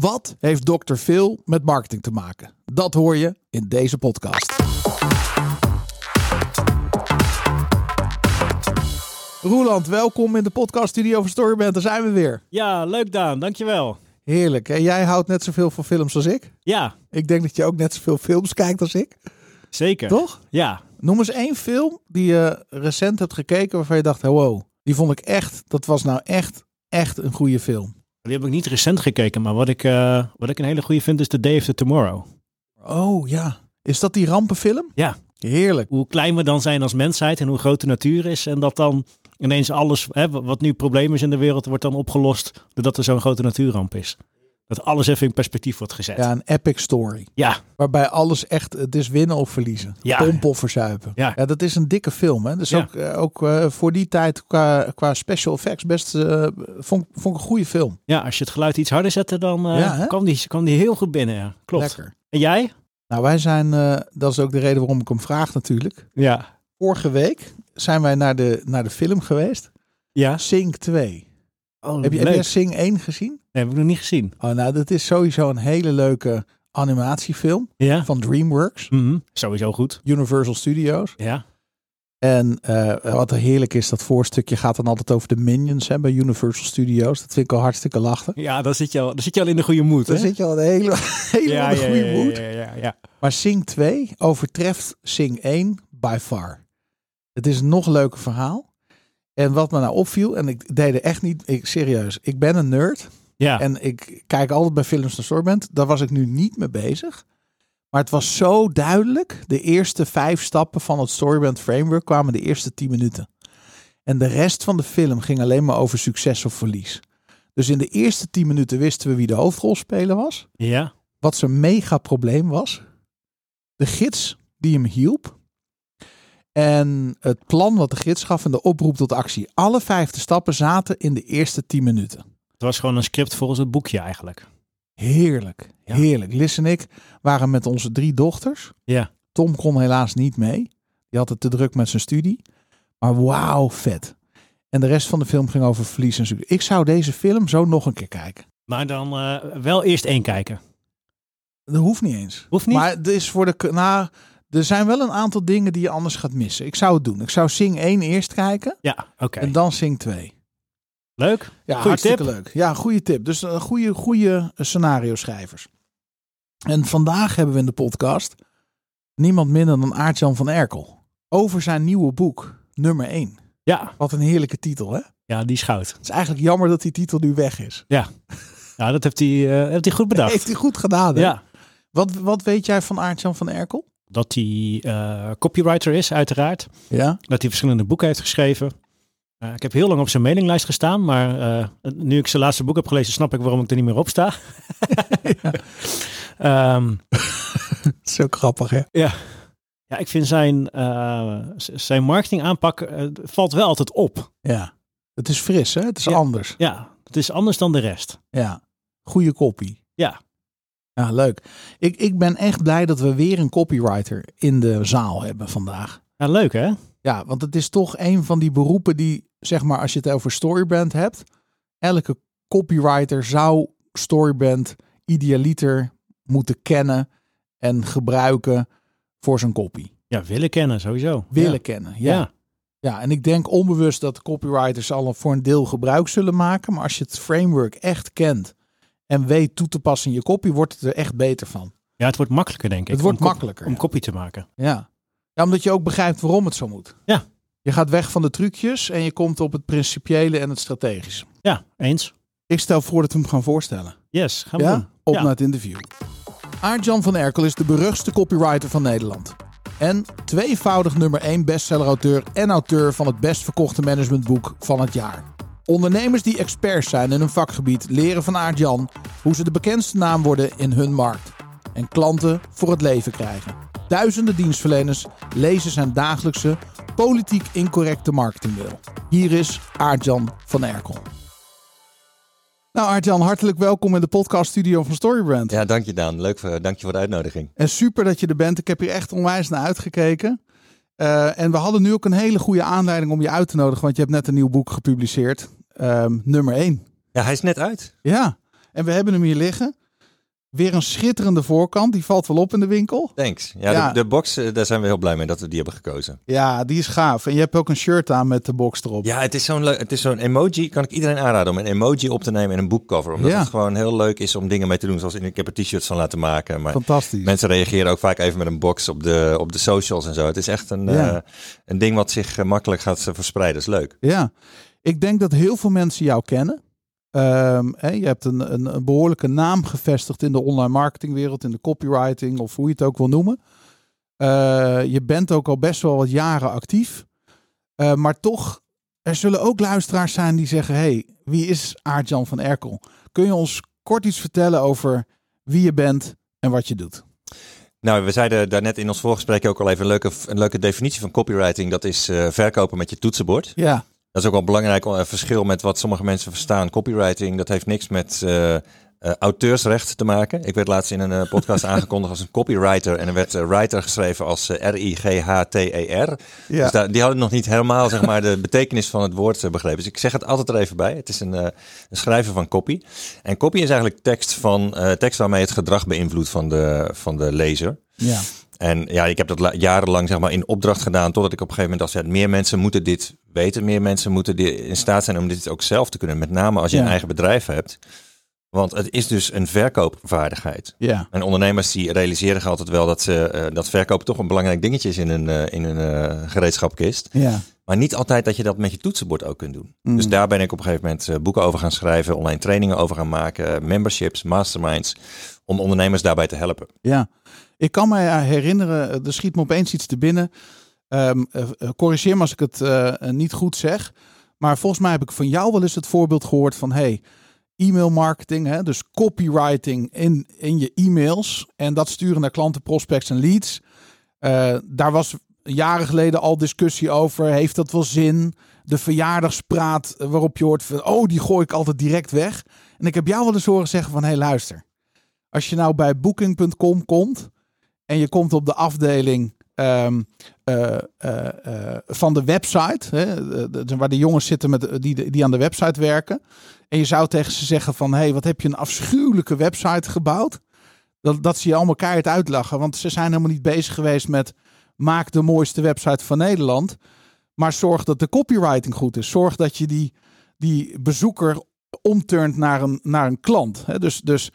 Wat heeft Dr. Phil met marketing te maken? Dat hoor je in deze podcast. Roeland, welkom in de podcast studio van Storyband. Daar zijn we weer. Ja, leuk Daan, dankjewel. Heerlijk. En jij houdt net zoveel van films als ik. Ja, Ik denk dat je ook net zoveel films kijkt als ik. zeker. Toch? Ja, Noem eens één film die je recent hebt gekeken waarvan je dacht, wow, die vond ik echt, dat was nou echt, echt een goede film. Die heb ik niet recent gekeken, maar wat ik, eh, wat ik een hele goede vind is The Day After Tomorrow. Oh ja. Is dat die rampenfilm? Ja. Heerlijk. Hoe klein we dan zijn als mensheid en hoe groot de natuur is. En dat dan ineens alles, hè, wat nu probleem is in de wereld, wordt dan opgelost doordat er zo'n grote natuurramp is. Dat alles even in perspectief wordt gezet. Ja, een epic story. ja, Waarbij alles echt, het is winnen of verliezen. Ja. Pompen of verzuipen. Ja. dat is een dikke film. Hè? Dus Ja. ook, eh, ook eh, voor die tijd qua, qua special effects best, eh, vond, vond ik een goede film. ja, als je het geluid iets harder zette, dan Ja, hè? kwam, die, kwam die heel goed binnen. Ja. Klopt. Lekker. En jij? Nou, wij zijn, dat is ook de reden waarom ik hem vraag natuurlijk. Ja. Vorige week zijn wij naar de, naar de film geweest. Ja. Sing 2. Oh, Heb je, heb leuk. jij Sing 1 gezien? Nee, heb ik nog niet gezien. Oh, nou, dat is sowieso een hele leuke animatiefilm Ja. van DreamWorks, Mhm. Sowieso goed. Universal Studios. Ja. En eh, wat er heerlijk is, dat voorstukje gaat dan altijd over de Minions hè, bij Universal Studios. Dat vind ik al hartstikke lachen. Ja, dan zit je al, dan zit je al in de goede moed. Dan hè? zit je al een hele, hele ja, ja, goede ja, moed. Ja, ja, ja. Maar Sing 2 overtreft Sing 1 by far. Het is een nog leuker verhaal. En wat me nou opviel, en ik deed er echt niet, ik, serieus, ik ben een nerd. Ja. En ik kijk altijd bij films naar Storband. Daar was ik nu niet mee bezig. Maar het was zo duidelijk. De eerste vijf stappen van het Storyband framework kwamen de eerste tien minuten. En de rest van de film ging alleen maar over succes of verlies. Dus in de eerste tien minuten wisten we wie de hoofdrolspeler was. ja. Wat zijn mega probleem was. De gids die hem hielp. En het plan wat de gids gaf en de oproep tot actie. Alle vijfde stappen zaten in de eerste tien minuten. Het was gewoon een script volgens het boekje eigenlijk. Heerlijk, Ja. heerlijk. Liz en ik waren met onze drie dochters. Ja. Tom kon helaas niet mee. Die had het te druk met zijn studie. Maar wauw, vet. En de rest van de film ging over verlies en succes. Ik zou deze film zo nog een keer kijken. Maar dan eh, wel eerst één kijken. Dat hoeft niet eens. Hoeft niet? Maar het is voor de... Nou, er zijn wel een aantal dingen die je anders gaat missen. Ik zou het doen. Ik zou Sing 1 eerst kijken. Ja, oké. En dan Sing 2. Leuk. Ja, Goeie hartstikke tip. leuk. Ja, goede tip. Dus een goede, goede scenario schrijvers. En vandaag hebben we in de podcast niemand minder dan Aart-Jan van Erkel. Over zijn nieuwe boek, nummer 1. Ja, Wat een heerlijke titel, hè? Het ja die is goud. is eigenlijk jammer dat die titel nu weg is. Ja, dat heeft hij, eh, heeft hij goed bedacht. Heeft hij goed gedaan, hè? Ja. Wat, wat weet jij van Aart-Jan van Erkel? Dat hij eh, copywriter is, uiteraard. Ja. Dat hij verschillende boeken heeft geschreven. Eh, ik heb heel lang op zijn mailinglijst gestaan, maar eh, nu ik zijn laatste boek heb gelezen, snap ik waarom ik er niet meer op sta. Ehm, Zo grappig, hè? Ja. Ja, ik vind zijn, z- zijn marketing aanpak eh, valt wel altijd op. Ja. Het is fris, hè? Het is Ja. anders. Ja, het is anders dan de rest. Ja. Goede kopie. Ja. Ja, leuk. Ik, ik ben echt blij dat we weer een copywriter in de zaal hebben vandaag. Ja, leuk hè? Ja, want het is toch een van die beroepen die, zeg maar, als je het over Storyband hebt, elke copywriter zou Storyband idealiter moeten kennen en gebruiken voor zijn copy. Ja, willen kennen sowieso. Willen Ja. kennen, ja. Ja. ja. en ik denk onbewust dat copywriters al voor een deel gebruik zullen maken, maar als je het framework echt kent en weet toe te passen in je copy, wordt het er echt beter van. ja, het wordt makkelijker denk ik. Het wordt om makkelijker, Om ja. kopie te maken. Ja. Ja, omdat je ook begrijpt waarom het zo moet. Ja. Je gaat weg van de trucjes en je komt op het principiële en het strategische. Ja, eens. Ik stel voor dat we hem gaan voorstellen. Yes, gaan we Ja? doen. Op Ja. naar het interview. Aart-Jan van Erkel is de beruchtste copywriter van Nederland. En tweevoudig nummer 1 bestseller-auteur en auteur van het best verkochte managementboek van het jaar. Ondernemers die experts zijn in hun vakgebied leren van Aart-Jan hoe ze de bekendste naam worden in hun markt. En klanten voor het leven krijgen. Duizenden dienstverleners lezen zijn dagelijkse politiek incorrecte marketingmail. Hier is Aart-Jan van Erkel. Nou Aart-Jan, hartelijk welkom in de podcaststudio van Storybrand. Ja, dank je Daan. Leuk, voor, dank je voor de uitnodiging. En super dat je er bent. Ik heb hier echt onwijs naar uitgekeken. Eh, en we hadden nu ook een hele goede aanleiding om je uit te nodigen, want je hebt net een nieuw boek gepubliceerd. Ehm, nummer 1. Ja, hij is net uit. Ja, en we hebben hem hier liggen. Weer een schitterende voorkant. Die valt wel op in de winkel. Thanks. Ja, Ja. De, de box, eh, daar zijn we heel blij mee dat we die hebben gekozen. Ja, die is gaaf. En je hebt ook een shirt aan met de box erop. Ja, het is zo'n het is zo'n emoji. Kan ik iedereen aanraden om een emoji op te nemen in een boekcover. Omdat Ja. het gewoon heel leuk is om dingen mee te doen. Zoals in, ik heb er t-shirts van laten maken. Maar Fantastisch. mensen reageren ook vaak even met een box op de, op de socials en zo. Het is echt een, Ja. eh, een ding wat zich eh, makkelijk gaat verspreiden. Dat is leuk. Ja, ik denk dat heel veel mensen jou kennen. Ehm, hè, je hebt een, een, een behoorlijke naam gevestigd in de online marketingwereld, in de copywriting of hoe je het ook wil noemen. Eh, je bent ook al best wel wat jaren actief. Eh, maar toch, er zullen ook luisteraars zijn die zeggen: hey, wie is Aart-Jan van Erkel? Kun je ons kort iets vertellen over wie je bent en wat je doet? Nou, we zeiden daarnet in ons voorgesprek ook al even een leuke, een leuke definitie van copywriting. Dat is eh, verkopen met je toetsenbord. Ja, Dat is ook wel belangrijk eh, verschil met wat sommige mensen verstaan. Copywriting, dat heeft niks met eh, eh, auteursrecht te maken. Ik werd laatst in een podcast aangekondigd als een copywriter. En er werd writer geschreven als R-I-G-H-T-E-R. ja. Dus daar, die hadden nog niet helemaal zeg maar, de betekenis van het woord begrepen. Dus ik zeg het altijd er even bij. Het is een, eh, een schrijver van copy. En copy is eigenlijk tekst, van, tekst waarmee het gedrag beïnvloedt van de, van de lezer. ja. En ja, ik heb dat la- jarenlang zeg maar in opdracht gedaan, totdat ik op een gegeven moment dacht, ja, meer mensen moeten dit weten, meer mensen moeten in staat zijn om dit ook zelf te kunnen. Met name als je Ja. een eigen bedrijf hebt. Want het is dus een verkoopvaardigheid. ja. En ondernemers die realiseren zich altijd wel dat, ze, eh, dat verkopen toch een belangrijk dingetje is in een, eh, in een eh, gereedschapkist. ja. Maar niet altijd dat je dat met je toetsenbord ook kunt doen. Mm. Dus daar ben ik op een gegeven moment boeken over gaan schrijven, online trainingen over gaan maken, memberships, masterminds, om ondernemers daarbij te helpen. Ja, ik kan me herinneren, eh, er schiet me opeens iets te binnen. Eh, corrigeer me als ik het niet goed zeg. Maar volgens mij heb ik van jou wel eens het voorbeeld gehoord van... hey, e-mail marketing, hè, dus copywriting in, in je e-mails... en dat sturen naar klanten, prospects en leads. Daar was jaren geleden al discussie over. Heeft dat wel zin? De verjaardagspraat waarop je hoort van... oh, die gooi ik altijd direct weg. En ik heb jou wel eens horen zeggen van... hey, luister. Als je nou bij booking.com komt en je komt op de afdeling ehm, eh, eh, eh, van de website, hè, waar de jongens zitten met, die, die aan de website werken. En je zou tegen ze zeggen van, hé, hey, wat heb je een afschuwelijke website gebouwd. Dat, dat ze je allemaal keihard uitlachen, want ze zijn helemaal niet bezig geweest met maak de mooiste website van Nederland. Maar zorg dat de copywriting goed is. Zorg dat je die, die bezoeker omturnt naar een, naar een klant. Hè? Dus, dus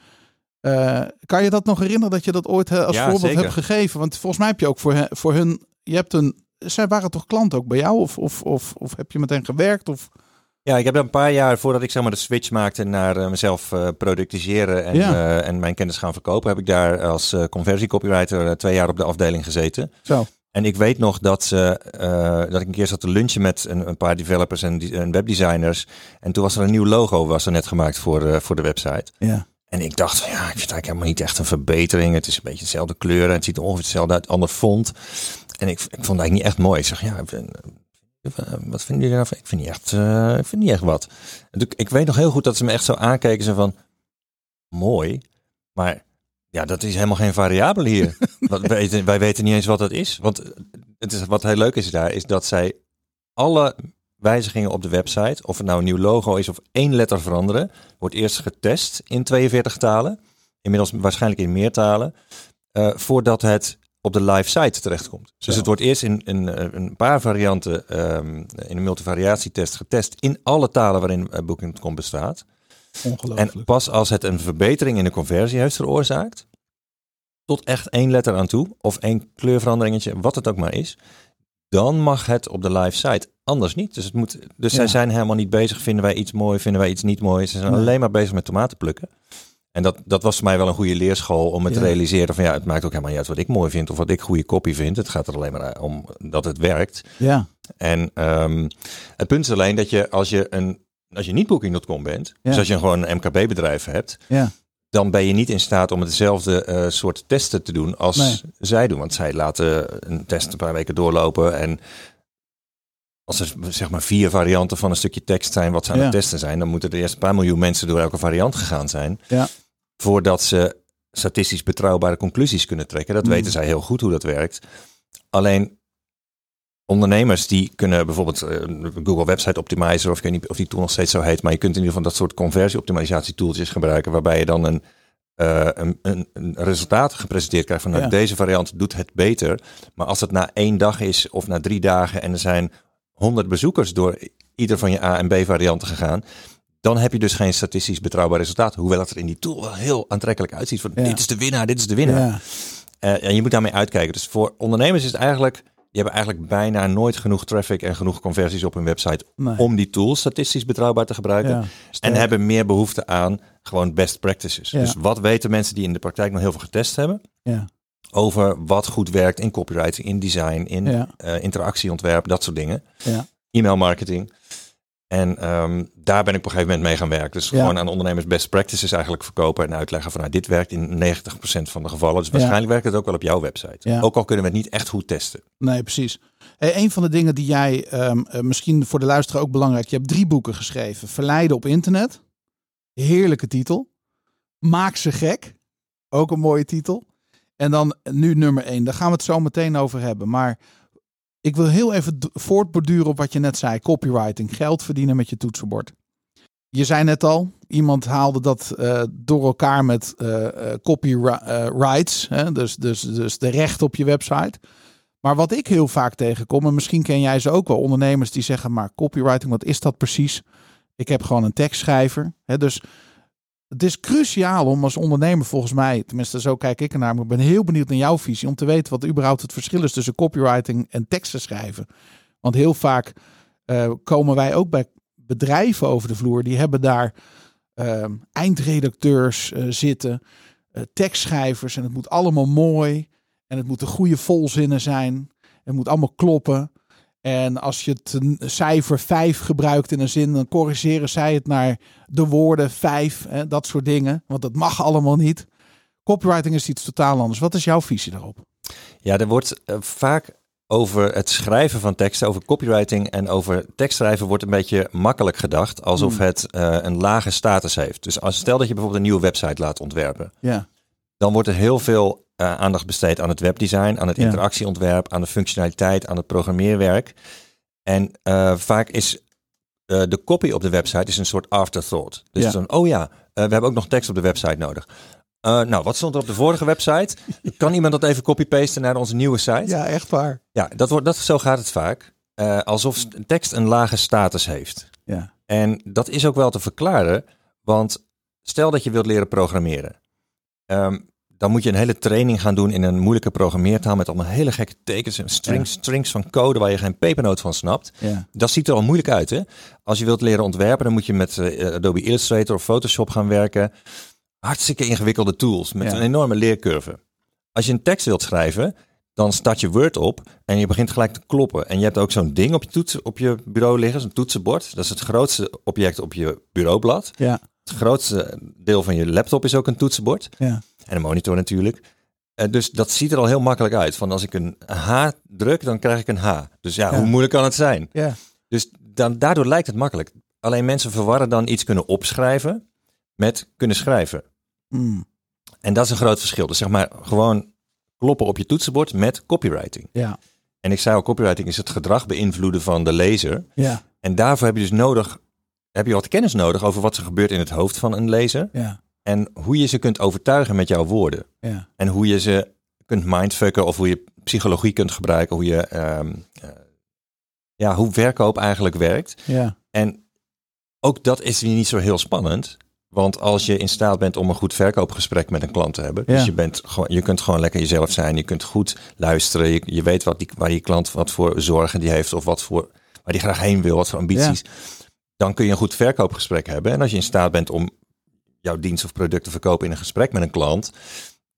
eh, kan je dat nog herinneren dat je dat ooit eh, als Ja, voorbeeld zeker. hebt gegeven? Want volgens mij heb je ook voor, voor hun, je hebt een, zij waren toch klant ook bij jou? Of, of, of, of heb je met hen gewerkt? Of, Ja, ik heb er een paar jaar voordat ik zeg maar de switch maakte naar eh, mezelf eh, productiseren en, Ja. eh, en mijn kennis gaan verkopen, heb ik daar als eh conversiecopywriter twee jaar op de afdeling gezeten. zo. En ik weet nog dat, ze, eh, dat ik een keer zat te lunchen met een, een paar developers en, die- en webdesigners. En toen was er een nieuw logo was er net gemaakt voor, eh, voor de website. Ja. En ik dacht ja, ik vind het eigenlijk helemaal niet echt een verbetering. Het is een beetje dezelfde kleuren. Het ziet er ongeveer hetzelfde uit, ander font. En ik, ik vond het eigenlijk niet echt mooi. Ik zeg ja, eh, wat vinden jullie daarvan? Ik vind niet echt, eh, ik vind niet echt wat. Toen- ik weet nog heel goed dat ze me echt zo aankeken. Zo van, mooi, maar ja, dat is helemaal geen variabel hier. wat, wij, weten, wij weten niet eens wat dat is. Want het is, wat heel leuk is daar, is dat zij alle wijzigingen op de website, of het nou een nieuw logo is of één letter veranderen, wordt eerst getest in 42 talen. Inmiddels waarschijnlijk in meer talen. eh, voordat het op de live site terechtkomt. Dus het wordt eerst in, in eh, een paar varianten ehm, in een multivariatietest getest in alle talen waarin eh, Booking.com bestaat. Ongelooflijk. En pas als het een verbetering in de conversie heeft veroorzaakt, tot echt één letter aan toe, of één kleurveranderingetje, wat het ook maar is, dan mag het op de live site. Anders niet. Dus, het moet, dus Ja. zij zijn helemaal niet bezig, vinden wij iets mooi, vinden wij iets niet mooi. Ze zijn alleen maar bezig met tomaten plukken. En dat, dat was voor mij wel een goede leerschool om het Ja. te realiseren van ja, het maakt ook helemaal niet uit wat ik mooi vind of wat ik goede copy vind. Het gaat er alleen maar om dat het werkt. ja. En ehm, het punt is alleen dat je als je een als je niet Booking.com bent, Ja. dus als je gewoon een MKB-bedrijf hebt, Ja. Dan ben je niet in staat om hetzelfde eh, soort testen te doen als Nee. zij doen. Want zij laten een test een paar weken doorlopen en als er zeg maar vier varianten van een stukje tekst zijn wat ze aan Ja. het testen zijn, dan moeten er eerst een paar miljoen mensen door elke variant gegaan zijn. Ja. Voordat ze statistisch betrouwbare conclusies kunnen trekken. Dat Mm. weten zij heel goed hoe dat werkt. Alleen ondernemers die kunnen bijvoorbeeld eh, Google Website Optimizer of ik weet niet of die tool nog steeds zo heet, maar je kunt in ieder geval dat soort conversie optimalisatie tooltjes gebruiken waarbij je dan een eh, een, een, een resultaat gepresenteerd krijgt van nou, Ja. deze variant doet het beter. Maar als het na één dag is of na drie dagen en er zijn honderd bezoekers door ieder van je A en B varianten gegaan, dan heb je dus geen statistisch betrouwbaar resultaat. Hoewel het er in die tool wel heel aantrekkelijk uitziet. Van, Ja. Dit is de winnaar, dit is de winnaar. Ja. Eh, en je moet daarmee uitkijken. Dus voor ondernemers is het eigenlijk, die hebben eigenlijk bijna nooit genoeg traffic en genoeg conversies op hun website Nee. om die tool statistisch betrouwbaar te gebruiken. Ja, En hebben meer behoefte aan gewoon best practices. Ja. Dus wat weten mensen die in de praktijk nog heel veel getest hebben Ja. over wat goed werkt in copywriting, in design, in eh, interactieontwerp, dat soort dingen. Ja. E-mail marketing. En ehm, daar ben ik op een gegeven moment mee gaan werken. Dus Ja. gewoon aan ondernemers best practices eigenlijk verkopen en uitleggen van nou, dit werkt in 90% van de gevallen. Dus waarschijnlijk werkt het ook wel op jouw website. Ja. Ook al kunnen we het niet echt goed testen. Nee, precies. Hey, een van de dingen die jij, ehm, eh, misschien voor de luisteraar ook belangrijk, je hebt drie boeken geschreven. Verleiden op internet, heerlijke titel. Maak ze gek, ook een mooie titel. En dan nu nummer één, daar gaan we het zo meteen over hebben. Maar ik wil heel even voortborduren op wat je net zei. Copywriting, geld verdienen met je toetsenbord. Je zei net al, iemand haalde dat eh, door elkaar met eh eh, copyrights. Dus, dus, dus de recht op je website. Maar wat ik heel vaak tegenkom, en misschien ken jij ze ook wel, ondernemers die zeggen, maar copywriting, wat is dat precies? Ik heb gewoon een tekstschrijver. Hè? Dus het is cruciaal om als ondernemer volgens mij, tenminste zo kijk ik ernaar, maar ik ben heel benieuwd naar jouw visie, om te weten wat überhaupt het verschil is tussen copywriting en teksten schrijven. Want heel vaak eh, komen wij ook bij bedrijven over de vloer, die hebben daar ehm, eindredacteurs eh, zitten, eh, tekstschrijvers en het moet allemaal mooi en het moeten goede volzinnen zijn. Het moet allemaal kloppen. En als je het cijfer 5 gebruikt in een zin, dan corrigeren zij het naar de woorden 5, hè, dat soort dingen. Want dat mag allemaal niet. Copywriting is iets totaal anders. Wat is jouw visie daarop? Ja, er wordt eh, vaak over het schrijven van teksten, over copywriting en over tekstschrijven wordt een beetje makkelijk gedacht. Alsof Hmm. het eh, een lage status heeft. Dus als, stel dat je bijvoorbeeld een nieuwe website laat ontwerpen. Ja, dan wordt er heel veel eh, aandacht besteed aan het webdesign, aan het Ja. interactieontwerp, aan de functionaliteit, aan het programmeerwerk. En eh, vaak is eh, de copy op de website is een soort afterthought. Dus Ja. dan, oh ja, we hebben ook nog tekst op de website nodig. Nou, wat stond er op de vorige website? Kan iemand dat even copy-pasten naar onze nieuwe site? ja echt waar. Ja, dat wordt, dat, zo gaat het vaak. Alsof tekst een lage status heeft. Ja, En dat is ook wel te verklaren, want stel dat je wilt leren programmeren. Ehm, dan moet je een hele training gaan doen in een moeilijke programmeertaal met allemaal hele gekke tekens en strings, strings van code waar je geen pepernoot van snapt. ja, Dat ziet er al moeilijk uit. Hè? Als je wilt leren ontwerpen, dan moet je met eh, Adobe Illustrator of Photoshop gaan werken. Hartstikke ingewikkelde tools met Ja. een enorme leercurve. Als je een tekst wilt schrijven, dan start je Word op en je begint gelijk te kloppen. En je hebt ook zo'n ding op je, toets, op je bureau liggen, zo'n toetsenbord. Dat is het grootste object op je bureaublad. ja, Het grootste deel van je laptop is ook een toetsenbord. ja. En een monitor natuurlijk. Eh, dus dat ziet er al heel makkelijk uit. Van als ik een H druk, dan krijg ik een H. Dus ja, Ja. hoe moeilijk kan het zijn? ja. Dus dan, daardoor lijkt het makkelijk. Alleen mensen verwarren dan iets kunnen opschrijven met kunnen schrijven. Mm, En dat is een groot verschil. Dus zeg maar gewoon kloppen op je toetsenbord met copywriting. ja, En ik zei al, copywriting is het gedrag beïnvloeden van de lezer. ja, En daarvoor heb je dus nodig, heb je wat kennis nodig over wat er gebeurt in het hoofd van een lezer. ja, En hoe je ze kunt overtuigen met jouw woorden. ja, En hoe je ze kunt mindfucken of hoe je psychologie kunt gebruiken. Hoe je, ehm, eh, ja, hoe verkoop eigenlijk werkt. ja, En ook dat is niet zo heel spannend. Want als je in staat bent om een goed verkoopgesprek met een klant te hebben. Ja. Dus je, bent gewoon, je kunt gewoon lekker jezelf zijn. Je kunt goed luisteren. Je, je weet wat die, waar die klant wat voor zorgen die heeft. Of wat voor, waar die graag heen wil. Wat voor ambities. Dan kun je een goed verkoopgesprek hebben. En als je in staat bent om jouw dienst of product te verkopen in een gesprek met een klant.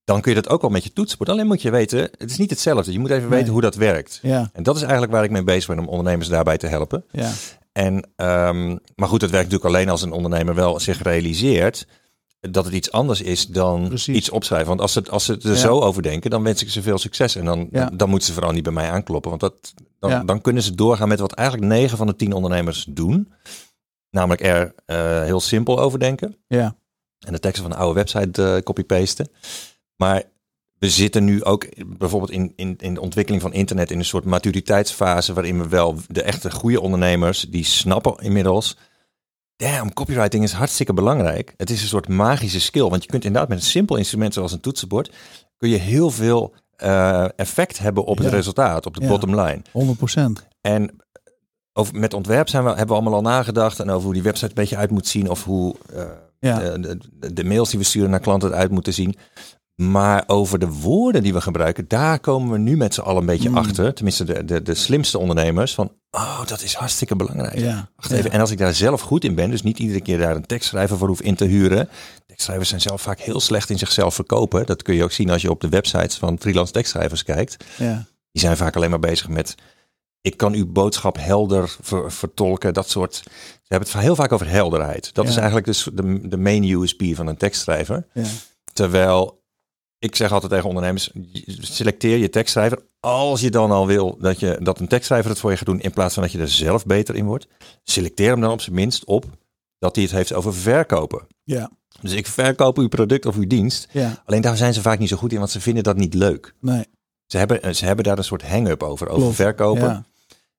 Dan kun je dat ook al met je toetsenbord. Alleen moet je weten, het is niet hetzelfde. Je moet even Nee. weten hoe dat werkt. ja, En dat is eigenlijk waar ik mee bezig ben om ondernemers daarbij te helpen. ja, En, ehm, maar goed, het werkt natuurlijk alleen als een ondernemer wel zich realiseert dat het iets anders is dan Precies. iets opschrijven. Want als ze, als ze er Ja. zo over denken, dan wens ik ze veel succes. En dan, Ja. dan moeten ze vooral niet bij mij aankloppen. Want dat, dan, Ja. dan kunnen ze doorgaan met wat eigenlijk 9 van de 10 ondernemers doen. Namelijk er eh, heel simpel over denken. ja, En de teksten van de oude website eh, copy-pasten. Maar we zitten nu ook bijvoorbeeld in, in, in de ontwikkeling van internet in een soort maturiteitsfase waarin we wel de echte goede ondernemers, die snappen inmiddels damn, copywriting is hartstikke belangrijk. Het is een soort magische skill. Want je kunt inderdaad met een simpel instrument zoals een toetsenbord... kun je heel veel eh, effect hebben op het resultaat, op de Ja. bottom line. 100%. En over, met ontwerp zijn we, hebben we allemaal al nagedacht. En over hoe die website een beetje uit moet zien. Of hoe eh, Ja. de, de, de mails die we sturen naar klanten eruit moeten zien. Maar over de woorden die we gebruiken, daar komen we nu met z'n allen een beetje Mm. achter. Tenminste, de, de, de slimste ondernemers. Van, oh, dat is hartstikke belangrijk. Ja. Wacht even. En als ik daar zelf goed in ben, dus niet iedere keer daar een tekstschrijver voor hoef in te huren. Tekstschrijvers zijn zelf vaak heel slecht in zichzelf verkopen. Dat kun je ook zien als je op de websites van freelance tekstschrijvers kijkt. Ja. Die zijn vaak alleen maar bezig met. Ik kan uw boodschap helder ver- vertolken. Dat soort. Ze hebben het heel vaak over helderheid. Dat Ja. is eigenlijk dus de, de main USP van een tekstschrijver. Ja. Terwijl ik zeg altijd tegen ondernemers: selecteer je tekstschrijver. Als je dan al wil dat, je, dat een tekstschrijver het voor je gaat doen, in plaats van dat je er zelf beter in wordt, selecteer hem dan op zijn minst op dat hij het heeft over verkopen. Ja. Dus ik verkoop uw product of uw dienst. Ja. Alleen daar zijn ze vaak niet zo goed in, want ze vinden dat niet leuk. Nee. Ze hebben, ze hebben daar een soort hang-up over, over Klopt. verkopen. Ja.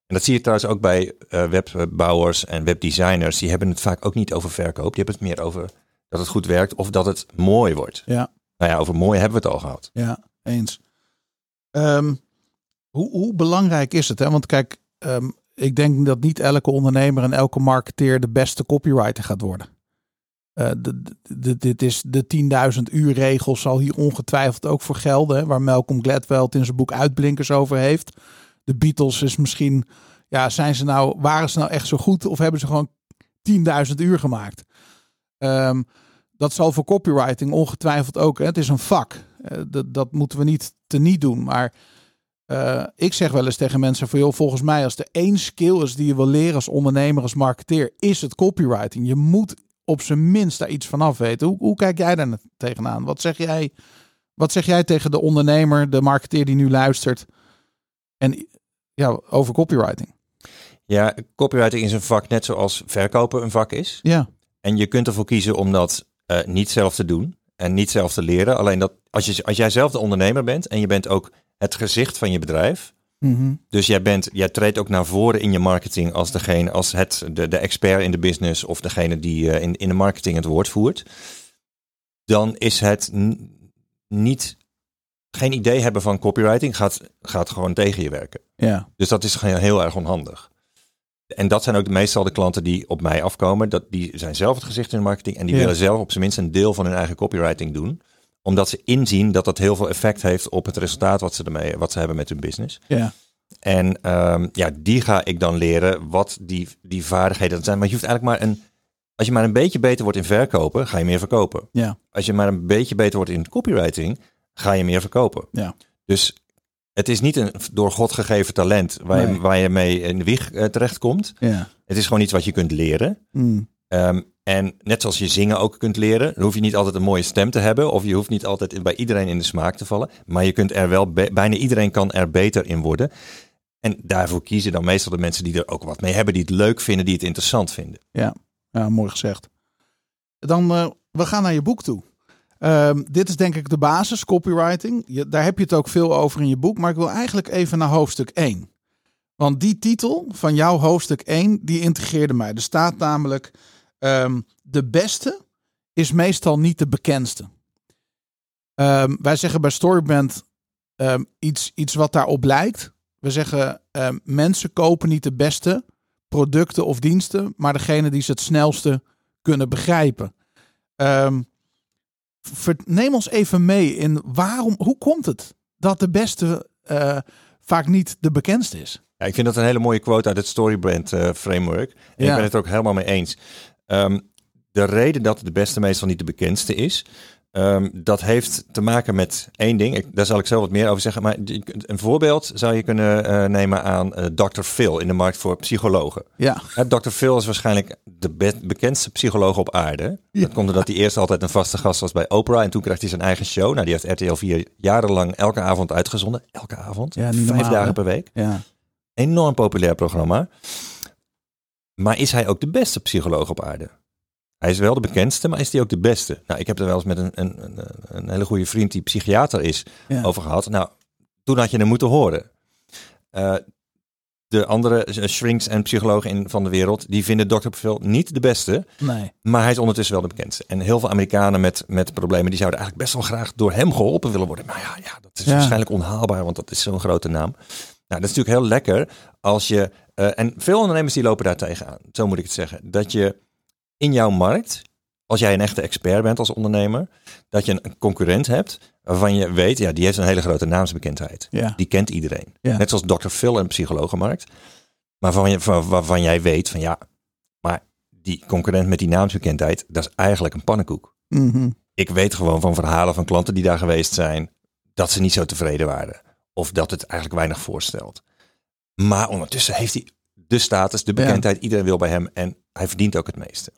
En dat zie je trouwens ook bij eh, webbouwers en webdesigners. Die hebben het vaak ook niet over verkoop. Die hebben het meer over dat het goed werkt of dat het mooi wordt. Ja. Nou ja, over mooi hebben we het al gehad. Ja, eens. Ehm, hoe, hoe belangrijk is het? Hè? Want kijk, ehm, ik denk dat niet elke ondernemer en elke marketeer de beste copywriter gaat worden. Eh, de, de- de- dit is de 10.000 uur regel zal hier ongetwijfeld ook voor gelden. Hè? Waar Malcolm Gladwell het in zijn boek Uitblinkers over heeft. De Beatles is misschien, ja, zijn ze nou, waren ze nou echt zo goed of hebben ze gewoon 10.000 uur gemaakt? Ehm, dat zal voor copywriting ongetwijfeld ook. Hè? Het is een vak. Eh, dat, dat moeten we niet teniet doen. Maar eh, ik zeg wel eens tegen mensen van joh, volgens mij als er één skill is die je wil leren als ondernemer, als marketeer, is het copywriting. Je moet op zijn minst daar iets van af weten. Hoe, hoe kijk jij daar tegenaan? Wat zeg jij? Wat zeg jij tegen de ondernemer, de marketeer die nu luistert? En ja, over copywriting. Ja, copywriting is een vak net zoals verkopen een vak is. Ja, En je kunt ervoor kiezen om dat eh, niet zelf te doen en niet zelf te leren. Alleen dat als, je, als jij zelf de ondernemer bent en je bent ook het gezicht van je bedrijf. Mhm. Dus jij, bent, jij treedt ook naar voren in je marketing als degene, als het, de, de expert in de business of degene die eh, in, in de marketing het woord voert. Dan is het niet, geen idee hebben van copywriting gaat, gaat gewoon tegen je werken. ja, Dus dat is gewoon heel erg onhandig. En dat zijn ook de meestal de klanten die op mij afkomen. Dat, die zijn zelf het gezicht in de marketing. En die Ja. willen zelf op zijn minst een deel van hun eigen copywriting doen. Omdat ze inzien dat dat heel veel effect heeft op het resultaat wat ze, ermee, wat ze hebben met hun business. ja, En ehm, ja, die ga ik dan leren wat die, die vaardigheden zijn. Maar je hoeft eigenlijk maar een... Als je maar een beetje beter wordt in verkopen, ga je meer verkopen. ja, Als je maar een beetje beter wordt in copywriting, ga je meer verkopen. Ja. Dus het is niet een door God gegeven talent waar, Nee. je, waar je mee in de wieg eh, terechtkomt. ja. Het is gewoon iets wat je kunt leren. Mm. Ehm, en net zoals je zingen ook kunt leren, dan hoef je niet altijd een mooie stem te hebben. Of je hoeft niet altijd bij iedereen in de smaak te vallen. Maar je kunt er wel, bijna iedereen kan er beter in worden. En daarvoor kiezen dan meestal de mensen die er ook wat mee hebben, die het leuk vinden, die het interessant vinden. Ja, mooi gezegd. Dan, eh, we gaan naar je boek toe. Ehm, dit is denk ik de basis, copywriting. Je, daar heb je het ook veel over in je boek. Maar ik wil eigenlijk even naar hoofdstuk 1. Want die titel van jouw hoofdstuk 1, die integreerde mij. Er staat namelijk, ehm, de beste is meestal niet de bekendste. Ehm, wij zeggen bij Storybrand ehm, iets, iets wat daarop lijkt. We zeggen, mensen kopen niet de beste producten of diensten, maar degene die ze het snelste kunnen begrijpen. Neem ons even mee in waarom, hoe komt het dat de beste eh, vaak niet de bekendste is? Ja, ik vind dat een hele mooie quote uit het Storybrand eh, framework. En Ja. ik ben het er ook helemaal mee eens. Ehm, de reden dat de beste meestal niet de bekendste is, ehm, dat heeft te maken met één ding. Ik, daar zal ik zelf wat meer over zeggen. Maar een voorbeeld zou je kunnen eh, nemen aan eh, Dr. Phil in de markt voor psychologen. Ja, Uh, Dr. Phil is waarschijnlijk de be- bekendste psycholoog op aarde. Dat komt omdat hij eerst altijd een vaste gast was bij Oprah. En toen kreeg hij zijn eigen show. Nou, die heeft RTL 4 jarenlang elke avond uitgezonden. Elke avond. Ja, niet Vijf normaal, dagen hè? per week. ja, Enorm populair programma. Maar is hij ook de beste psycholoog op aarde? Hij is wel de bekendste, maar is hij ook de beste? Nou, ik heb er wel eens met een, een, een, een hele goede vriend die psychiater is ja. over gehad. Nou, toen had je hem moeten horen. Eh, de andere eh, shrinks en psychologen in, van de wereld, die vinden Dr. Phil niet de beste. Nee. Maar hij is ondertussen wel de bekendste. En heel veel Amerikanen met, met problemen, die zouden eigenlijk best wel graag door hem geholpen willen worden. Maar ja, ja dat is Ja. waarschijnlijk onhaalbaar, want dat is zo'n grote naam. Nou, dat is natuurlijk heel lekker als je, eh, en veel ondernemers die lopen daar tegenaan, zo moet ik het zeggen, dat je in jouw markt, als jij een echte expert bent als ondernemer, dat je een concurrent hebt waarvan je weet, ja, die heeft een hele grote naamsbekendheid. Ja. Die kent iedereen. Ja. Net zoals Dr. Phil en psychologenmarkt. Maar waarvan, je, van- waarvan jij weet van ja, maar die concurrent met die naamsbekendheid, dat is eigenlijk een pannenkoek. Mhm. Ik weet gewoon van verhalen van klanten die daar geweest zijn, dat ze niet zo tevreden waren. Of dat het eigenlijk weinig voorstelt. Maar ondertussen heeft hij de status, de bekendheid, iedereen wil bij hem en hij verdient ook het meeste.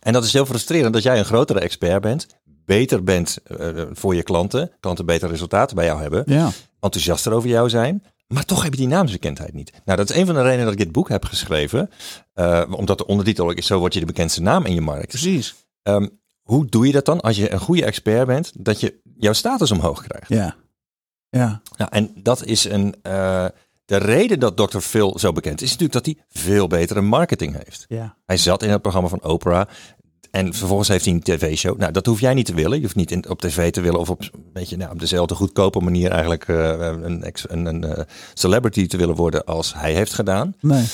En dat is heel frustrerend dat jij een grotere expert bent, beter bent eh, voor je klanten, klanten beter resultaten bij jou hebben Ja. enthousiaster over jou zijn. Maar toch heb je die naamsbekendheid niet. Nou, dat is een van de redenen dat ik dit boek heb geschreven. Eh, omdat de ondertitel ook is, zo word je de bekendste naam in je markt. Precies. Ehm, hoe doe je dat dan als je een goede expert bent, dat je jouw status omhoog krijgt? Ja. Ja. Nou, en dat is een, eh, de reden dat Dr. Phil zo bekend is, is natuurlijk dat hij veel betere marketing heeft. Ja. Hij zat in het programma van Oprah. En vervolgens heeft hij een tv-show. Nou, dat hoef jij niet te willen. Je hoeft niet in, op tv te willen of op, een beetje, nou, op dezelfde goedkope manier eigenlijk eh, een, een, een eh, celebrity te willen worden als hij heeft gedaan. Nee.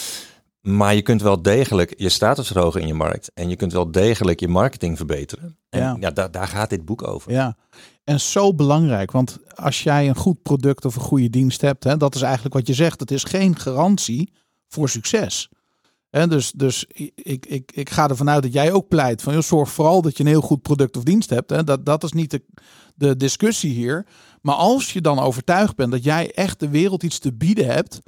Maar je kunt wel degelijk je status verhogen in je markt. En je kunt wel degelijk je marketing verbeteren. En Ja. ja, daar, daar gaat dit boek over. Ja. En zo belangrijk, want als jij een goed product of een goede dienst hebt, hè, dat is eigenlijk wat je zegt. Het is geen garantie voor succes. Hè, dus dus ik, ik, ik ga ervan uit dat jij ook pleit van, joh, zorg vooral dat je een heel goed product of dienst hebt. Hè. Dat, dat is niet de, de discussie hier. Maar als je dan overtuigd bent dat jij echt de wereld iets te bieden hebt,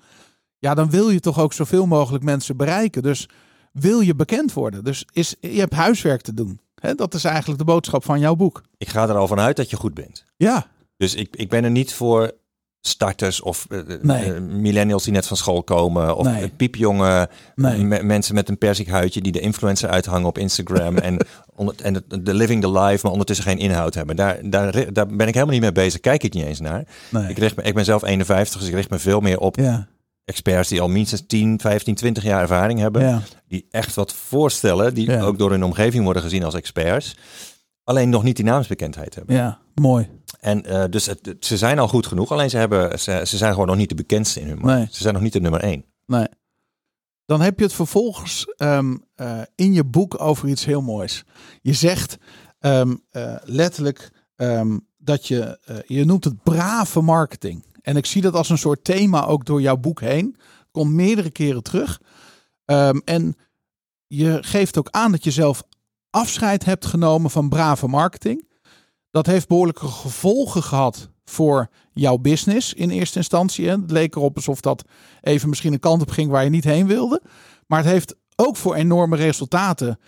ja, dan wil je toch ook zoveel mogelijk mensen bereiken. Dus wil je bekend worden. Dus is, je hebt huiswerk te doen. Hè, dat is eigenlijk de boodschap van jouw boek. Ik ga er al vanuit dat je goed bent. Ja, Dus ik, ik ben er niet voor starters of Nee. eh, millennials die net van school komen. Of Nee. eh, piepjonge Nee. me- mensen met een persik huidje die de influencer uithangen op Instagram. en en de, de living the life, maar ondertussen geen inhoud hebben. Daar, daar, daar ben ik helemaal niet mee bezig. Kijk ik niet eens naar. Ik, richt me, ik ben zelf 51, dus ik richt me veel meer op ja, experts die al minstens 10, 15, 20 jaar ervaring hebben. ja, Die echt wat voorstellen, die Ja. ook door hun omgeving worden gezien als experts. Alleen nog niet die naamsbekendheid hebben. ja, mooi. En eh, dus het, het- ze zijn al goed genoeg, alleen ze, hebben, ze, ze zijn gewoon nog niet de bekendste in hun markt. Nee. Ze zijn nog niet de nummer één. Nee. Dan heb je het vervolgens ehm, eh, in je boek over iets heel moois. Je zegt ehm, eh, letterlijk ehm, dat je, je noemt het brave marketing. En ik zie dat als een soort thema ook door jouw boek heen. Komt meerdere keren terug. Ehm, en je geeft ook aan dat je zelf afscheid hebt genomen van brave marketing. Dat heeft behoorlijke gevolgen gehad voor jouw business in eerste instantie. Het leek erop alsof dat even misschien een kant op ging waar je niet heen wilde. Maar het heeft ook voor enorme resultaten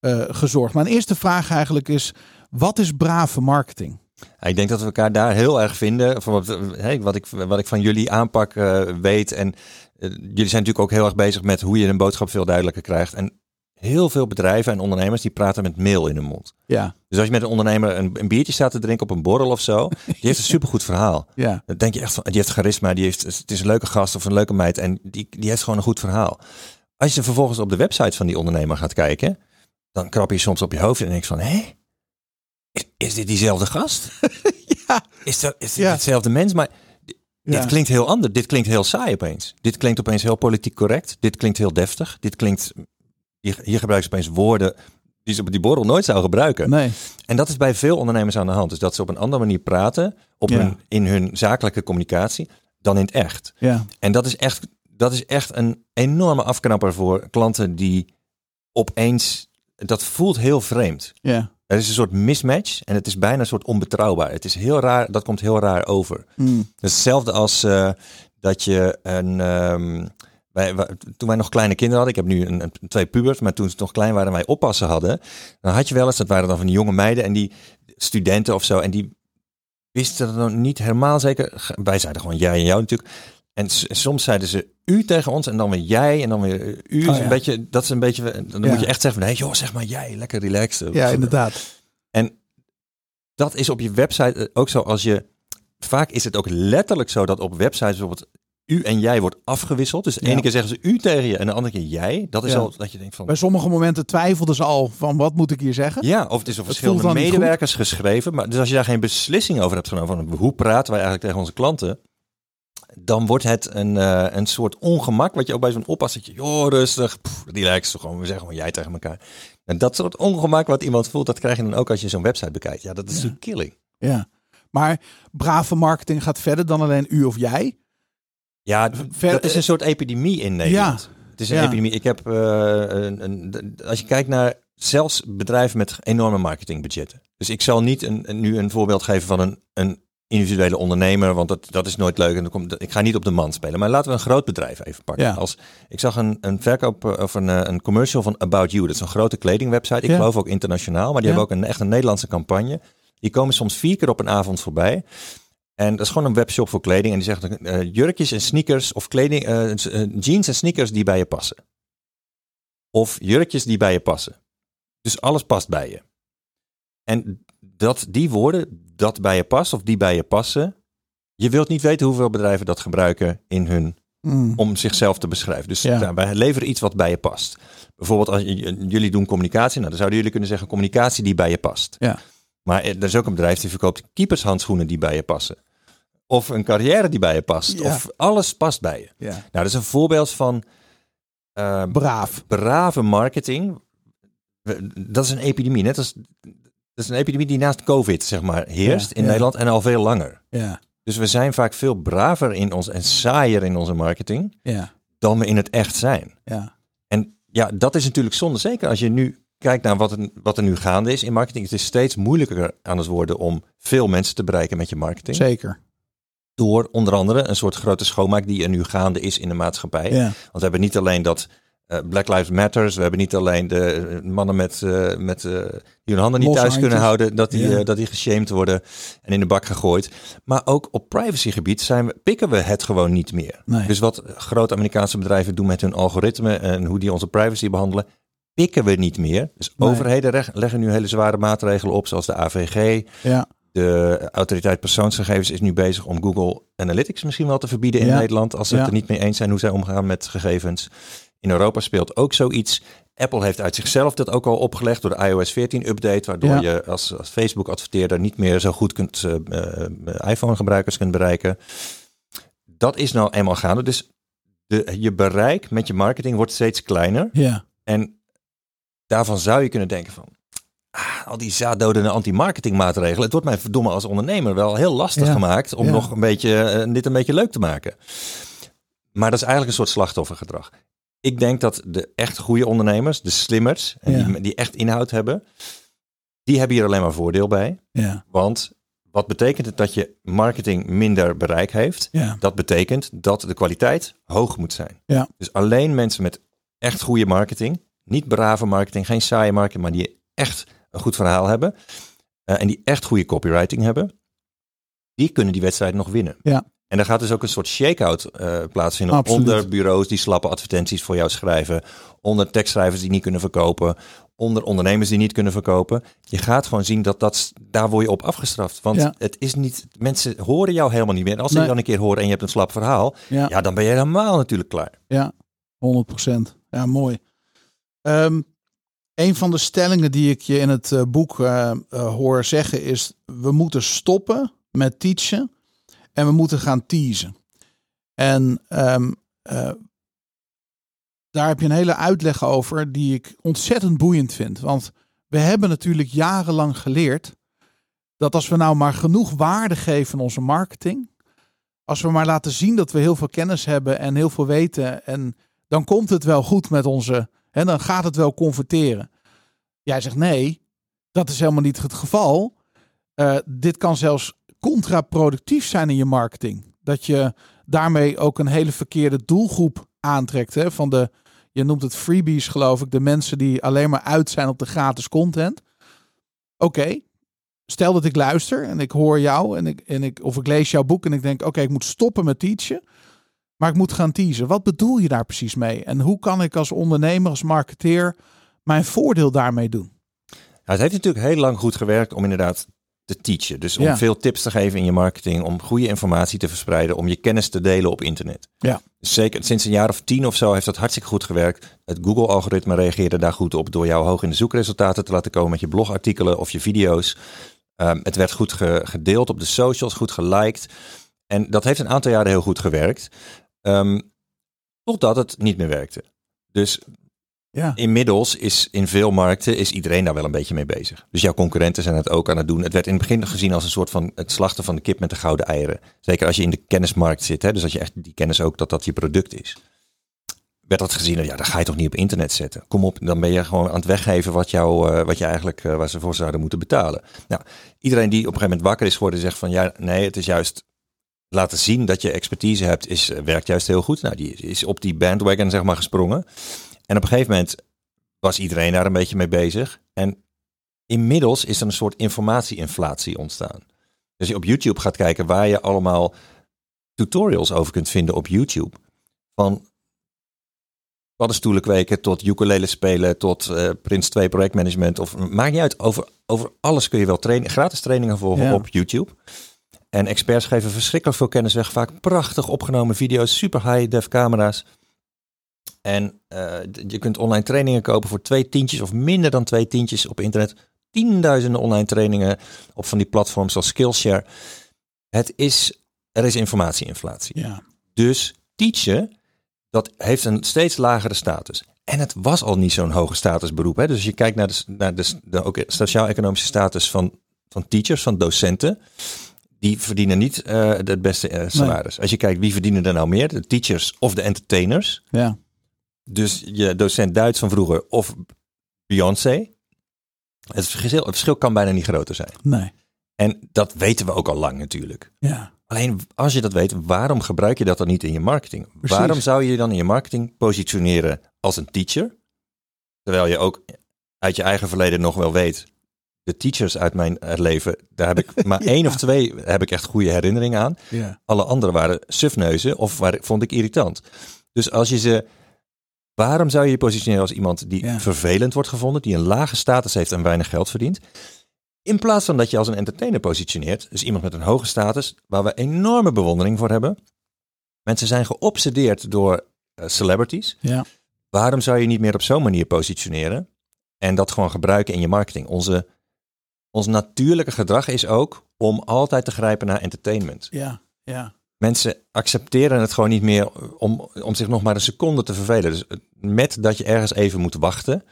eh, gezorgd. Mijn eerste vraag eigenlijk is, wat is brave marketing? Ik denk dat we elkaar daar heel erg vinden. Van wat, hey, wat, ik, wat ik van jullie aanpak eh, weet. En eh, jullie zijn natuurlijk ook heel erg bezig met hoe je een boodschap veel duidelijker krijgt. En heel veel bedrijven en ondernemers die praten met mail in hun mond. Ja, Dus als je met een ondernemer een, een biertje staat te drinken op een borrel of zo, die heeft een supergoed verhaal. ja, Dan denk je echt van, die heeft charisma, die heeft, het is een leuke gast of een leuke meid en die, die heeft gewoon een goed verhaal. Als je vervolgens op de website van die ondernemer gaat kijken, dan krap je soms op je hoofd en denk je van, hé, is, dit diezelfde gast? ja, Is, dat, is dit Ja. hetzelfde mens? Maar Ja. dit klinkt heel anders. Dit klinkt heel saai opeens. Dit klinkt opeens heel politiek correct. Dit klinkt heel deftig. Dit klinkt, hier, hier gebruiken ze opeens woorden die ze op die borrel nooit zou gebruiken. nee, En dat is bij veel ondernemers aan de hand. Dus dat ze op een andere manier praten op Ja. hun, in hun zakelijke communicatie dan in het echt. ja, En dat is echt, dat is echt een enorme afknapper voor klanten die opeens... Dat voelt heel vreemd. ja, Er is een soort mismatch en het is bijna een soort onbetrouwbaar. Het is heel raar, dat komt heel raar over. Mm, is hetzelfde als eh, dat je een... ehm, wij, toen wij nog kleine kinderen hadden, ik heb nu een, een- twee pubers, maar toen ze nog klein waren en wij oppassen hadden, dan had je wel eens, dat waren dan van die jonge meiden en die studenten of zo, en die wisten nog niet helemaal zeker. Wij zeiden gewoon jij en jou natuurlijk. En soms zeiden ze u tegen ons en dan weer jij en dan weer eh, u. Oh, ja. een beetje, dat is een beetje, dan Ja. moet je echt zeggen van, nee joh, zeg maar jij, lekker relaxed. ja, inderdaad. En dat is op je website eh, ook zo als je. Vaak is het ook letterlijk zo dat op websites bijvoorbeeld u en jij wordt afgewisseld. Dus de Ja. ene keer zeggen ze u tegen je en de andere keer jij. Dat is Ja. al dat je denkt van... Bij sommige momenten twijfelden ze al van wat moet ik hier zeggen. Ja, of het is op verschillende dan medewerkers geschreven. Maar dus als je daar geen beslissing over hebt genomen van hoe praten wij eigenlijk tegen onze klanten, dan wordt het een, eh, een soort ongemak wat je ook bij zo'n oppas zit. Je, joh, rustig, pff, relax, gewoon, we zeggen gewoon jij tegen elkaar. En dat soort ongemak wat iemand voelt, dat krijg je dan ook als je zo'n website bekijkt. Ja, dat is natuurlijk killing. Ja. Maar brave marketing gaat verder dan alleen u of jij. Ja, Ver- dat is een soort epidemie in Nederland. Het is een Ja. epidemie. Ik heb, eh, een, een, als je kijkt naar zelfs bedrijven met enorme marketingbudgetten. Dus ik zal niet een, een- nu een voorbeeld geven van een, een individuele ondernemer, want dat, dat is nooit leuk. En dan komt, ik ga niet op de man spelen. Maar laten we een groot bedrijf even pakken. Ja. Als, ik zag een, een verkoop eh, of een, eh, een commercial van About You. Dat is een grote kledingwebsite. Ik Ja. geloof ook internationaal, maar die Ja. hebben ook een echt een Nederlandse campagne. Die komen soms vier keer op een avond voorbij. En dat is gewoon een webshop voor kleding. En die zegt eh, jurkjes en sneakers of kleding, jeans en sneakers die bij je passen. Of jurkjes die bij je passen. Dus alles past bij je. En dat die woorden, dat bij je past of die bij je passen. Je wilt niet weten hoeveel bedrijven dat gebruiken in hun Mm. om zichzelf te beschrijven. Dus Ja. wij leveren iets wat bij je past. Bijvoorbeeld als jullie doen communicatie, nou, dan zouden jullie kunnen zeggen communicatie die bij je past. Ja. Maar er is ook een bedrijf die verkoopt keepershandschoenen die bij je passen. Of een carrière die bij je past. Ja. Of alles past bij je. Ja. Nou, dat is een voorbeeld van eh, Braaf. brave marketing. Dat is een epidemie. Net als dat is een epidemie die naast COVID zeg maar heerst in. Nederland en al veel langer. Ja. Dus we zijn vaak veel braver in ons en saaier in onze marketing Ja. dan we in het echt zijn. Ja. En ja, dat is natuurlijk zonde. Zeker als je nu kijkt naar wat er, wat er nu gaande is in marketing. Het is steeds moeilijker aan het worden om veel mensen te bereiken met je marketing. Zeker. Door onder andere een soort grote schoonmaak die er nu gaande is in de maatschappij. Ja. Want we hebben niet alleen dat Black Lives Matters. We hebben niet alleen de eh, mannen met, eh, met, eh, die hun handen niet thuis kunnen houden. Dat die, eh, dat die geshamed worden en in de bak gegooid. Maar ook op privacygebied zijn we, pikken we het gewoon niet meer. Nee. Dus wat grote Amerikaanse bedrijven doen met hun algoritme en hoe die onze privacy behandelen, pikken we niet meer. Dus Nee. overheden leggen nu hele zware maatregelen op, zoals de AVG. Ja. De autoriteit persoonsgegevens is nu bezig om Google Analytics misschien wel te verbieden in Ja. Nederland, als ze Ja. het er niet mee eens zijn hoe zij omgaan met gegevens. In Europa speelt ook zoiets. Apple heeft uit zichzelf dat ook al opgelegd door de iOS 14 update, waardoor Ja. je als, als Facebook adverteerder niet meer zo goed kunt eh, iPhone gebruikers kunt bereiken. Dat is nou eenmaal gaande. Dus de, je bereik met je marketing wordt steeds kleiner. Ja. En daarvan zou je kunnen denken van, ah, al die zaaddodende anti-marketing maatregelen. Het wordt mij verdomme als ondernemer wel heel lastig Ja. gemaakt om Ja. nog een beetje, dit een beetje leuk te maken. Maar dat is eigenlijk een soort slachtoffergedrag. Ik denk dat de echt goede ondernemers, de slimmers, en Ja. die, die echt inhoud hebben, die hebben hier alleen maar voordeel bij. Ja. Want wat betekent het dat je marketing minder bereik heeft? Ja. Dat betekent dat de kwaliteit hoog moet zijn. Ja. Dus alleen mensen met echt goede marketing, niet brave marketing, geen saaie marketing, maar die echt een goed verhaal hebben eh, en die echt goede copywriting hebben, die kunnen die wedstrijd nog winnen. Ja. En daar gaat dus ook een soort shake-out eh, plaatsvinden Absoluut. onder bureaus die slappe advertenties voor jou schrijven, onder tekstschrijvers die niet kunnen verkopen, onder ondernemers die niet kunnen verkopen. Je gaat gewoon zien dat dat daar word je op afgestraft. Want Ja. het is niet, mensen horen jou helemaal niet meer. En als ze Nee. je dan een keer horen en je hebt een slap verhaal, Ja. ja, dan ben je helemaal natuurlijk klaar. Ja, 100 procent. Ja, mooi. Ehm, een van de stellingen die ik je in het eh, boek eh, hoor zeggen is: we moeten stoppen met teachen en we moeten gaan teasen. En ehm, eh, daar heb je een hele uitleg over die ik ontzettend boeiend vind. Want we hebben natuurlijk jarenlang geleerd dat als we nou maar genoeg waarde geven aan onze marketing, als we maar laten zien dat we heel veel kennis hebben en heel veel weten, en dan komt het wel goed met onze, en dan gaat het wel converteren. Jij zegt nee, dat is helemaal niet het geval. Eh, dit kan zelfs contraproductief zijn in je marketing. Dat je daarmee ook een hele verkeerde doelgroep aantrekt. Hè? Van de, je noemt het freebies geloof ik, de mensen die alleen maar uit zijn op de gratis content. Oké, stel dat ik luister en ik hoor jou en ik, en ik, of ik lees jouw boek en ik denk, oké, ik moet stoppen met teachen, maar ik moet gaan teasen. Wat bedoel je daar precies mee? En hoe kan ik als ondernemer, als marketeer, mijn voordeel daarmee doen? Het heeft natuurlijk heel lang goed gewerkt om inderdaad te teachen. Dus om Ja. veel tips te geven in je marketing, om goede informatie te verspreiden, om je kennis te delen op internet. Ja. Zeker sinds een jaar of tien of zo heeft dat hartstikke goed gewerkt. Het Google-algoritme reageerde daar goed op door jou hoog in de zoekresultaten te laten komen met je blogartikelen of je video's. Ehm, het werd goed ge- gedeeld op de socials, goed geliked. En dat heeft een aantal jaren heel goed gewerkt. Ehm, totdat het niet meer werkte. Dus Ja. inmiddels is in veel markten is iedereen daar wel een beetje mee bezig. Dus jouw concurrenten zijn het ook aan het doen. Het werd in het begin gezien als een soort van het slachten van de kip met de gouden eieren. Zeker als je in de kennismarkt zit. Hè? Dus dat je echt die kennis ook dat dat je product is. Werd dat gezien, ja, dat ga je toch niet op internet zetten. Kom op, dan ben je gewoon aan het weggeven wat, jou, eh, wat je eigenlijk, eh, waar ze voor zouden moeten betalen. Nou, iedereen die op een gegeven moment wakker is geworden, zegt van ja, nee, het is juist laten zien dat je expertise hebt, is, eh, werkt juist heel goed. Nou, die is op die bandwagon zeg maar gesprongen. En op een gegeven moment was iedereen daar een beetje mee bezig. En inmiddels is er een soort informatieinflatie ontstaan. Dus je op YouTube gaat kijken waar je allemaal tutorials over kunt vinden op YouTube. Van paddenstoelen kweken tot ukulele spelen tot eh Prins 2 projectmanagement. Of maakt niet uit, over, over alles kun je wel trainen, gratis trainingen volgen Ja. op YouTube. En experts geven verschrikkelijk veel kennis weg. Vaak prachtig opgenomen video's, super high-def camera's. En eh, je kunt online trainingen kopen voor twee tientjes of minder dan twee tientjes op internet. Tienduizenden online trainingen op van die platforms zoals Skillshare. Het is, er is informatieinflatie. Ja. Dus teachen, dat heeft een steeds lagere status. En het was al niet zo'n hoge statusberoep. Hè? Dus als je kijkt naar de, naar de, de ook sociaal-economische status van, van teachers, van docenten. Die verdienen niet eh, het beste eh, salaris. Als je kijkt wie verdienen er nou meer, de teachers of de entertainers. Ja. Dus je docent Duits van vroeger of Beyoncé. Het verschil, het verschil kan bijna niet groter zijn. Nee. En dat weten we ook al lang natuurlijk. Ja. Alleen als je dat weet, waarom gebruik je dat dan niet in je marketing? Precies. Waarom zou je je dan in je marketing positioneren als een teacher? Terwijl je ook uit je eigen verleden nog wel weet. De teachers uit mijn eh, leven, daar heb ik maar één of twee heb ik echt goede herinneringen aan. Ja. Alle anderen waren sufneuzen of waar, vond ik irritant. Dus als je ze. Waarom zou je je positioneren als iemand die Ja. vervelend wordt gevonden, die een lage status heeft en weinig geld verdient? In plaats van dat je als een entertainer positioneert, dus iemand met een hoge status, waar we enorme bewondering voor hebben. Mensen zijn geobsedeerd door eh, celebrities. Ja. Waarom zou je niet meer op zo'n manier positioneren en dat gewoon gebruiken in je marketing? Onze, ons natuurlijke gedrag is ook om altijd te grijpen naar entertainment. Ja. Ja. Mensen accepteren het gewoon niet meer om, om zich nog maar een seconde te vervelen. Dus met dat je ergens even moet wachten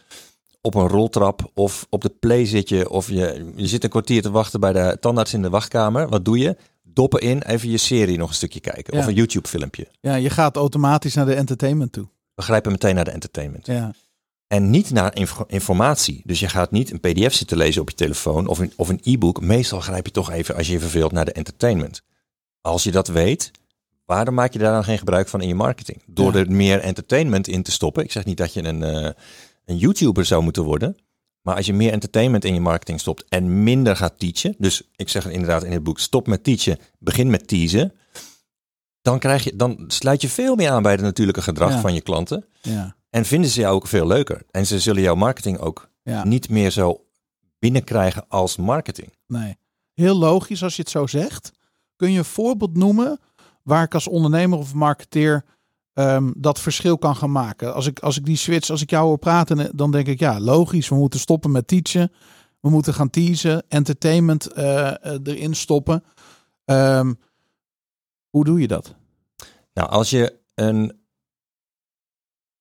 op een roltrap of op de play zit je of je, je zit een kwartier te wachten bij de tandarts in de wachtkamer. Wat doe je? Doppen in, even je serie nog een stukje kijken Ja. of een YouTube filmpje. Ja, je gaat automatisch naar de entertainment toe. We grijpen meteen naar de entertainment. Ja. En niet naar inf- informatie. Dus je gaat niet een pdf zitten lezen op je telefoon of een, of een e-book. Meestal grijp je toch even als je je verveelt naar de entertainment. Als je dat weet, waarom maak je daar dan geen gebruik van in je marketing? Door Ja. er meer entertainment in te stoppen. Ik zeg niet dat je een, eh, een YouTuber zou moeten worden. Maar als je meer entertainment in je marketing stopt en minder gaat teachen. Dus ik zeg inderdaad in het boek, stop met teachen, begin met teasen. Dan, krijg je, dan sluit je veel meer aan bij het natuurlijke gedrag Ja. van je klanten. Ja. En vinden ze jou ook veel leuker. En ze zullen jouw marketing ook Ja. niet meer zo binnenkrijgen als marketing. Nee. Heel logisch als je het zo zegt. Kun je een voorbeeld noemen waar ik als ondernemer of marketeer ehm, dat verschil kan gaan maken? Als ik, als ik die switch, als ik jou hoor praten, dan denk ik ja, logisch. We moeten stoppen met teachen. We moeten gaan teasen, entertainment eh, eh, erin stoppen. Ehm, hoe doe je dat? Nou, als je een.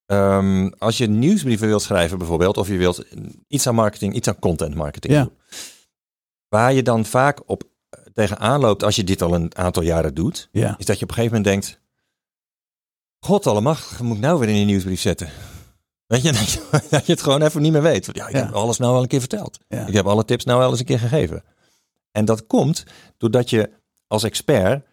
ehm, als je nieuwsbrieven wilt schrijven bijvoorbeeld, of je wilt iets aan marketing, iets aan content marketing Ja. doen. Waar je dan vaak op eh, tegenaan loopt als je dit al een aantal jaren doet, Ja. is dat je op een gegeven moment denkt, God allemachtig, moet ik nou weer in die nieuwsbrief zetten? Weet je, dat je, dat je het gewoon even niet meer weet. Want Ja, ik Ja. heb alles nou wel een keer verteld. Ja. Ik heb alle tips nou wel eens een keer gegeven. En dat komt doordat je als expert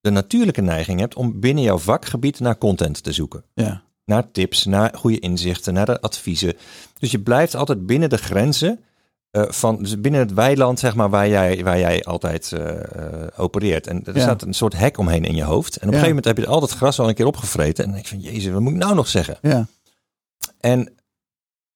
de natuurlijke neiging hebt om binnen jouw vakgebied naar content te zoeken. Ja. Naar tips, naar goede inzichten, naar de adviezen. Dus je blijft altijd binnen de grenzen eh, van, dus binnen het weiland zeg maar, waar jij, waar jij altijd eh, eh, opereert. En er Ja. staat een soort hek omheen in je hoofd. En op een gegeven moment heb je al dat gras al een keer opgevreten. En ik van, jezus, wat moet ik nou nog zeggen? Ja. En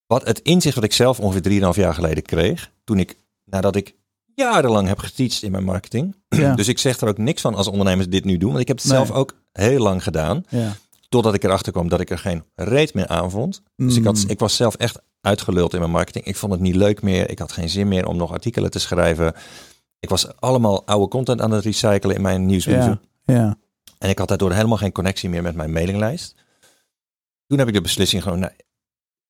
wat het inzicht wat ik zelf ongeveer 3,5 jaar geleden kreeg, toen ik, nadat ik jarenlang heb geteacht in mijn marketing. Ja. Dus ik zeg er ook niks van als ondernemers dit nu doen. Want ik heb het zelf ook heel lang gedaan. ja. Totdat ik erachter kwam dat ik er geen reet meer aan vond. Dus ik, had, Mm. ik was zelf echt uitgeluld in mijn marketing. Ik vond het niet leuk meer. Ik had geen zin meer om nog artikelen te schrijven. Ik was allemaal oude content aan het recyclen in mijn nieuwsbrieven. Ja. Ja. En ik had daardoor helemaal geen connectie meer met mijn mailinglijst. Toen heb ik de beslissing genomen. Nou,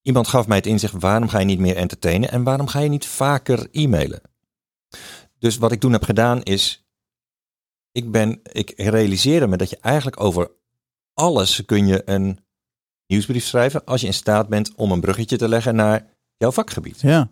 iemand gaf mij het inzicht, waarom ga je niet meer entertainen en waarom ga je niet vaker e-mailen? Dus wat ik toen heb gedaan is, ik, ben, ik realiseerde me dat je eigenlijk over alles kun je een nieuwsbrief schrijven als je in staat bent om een bruggetje te leggen naar jouw vakgebied. Ja.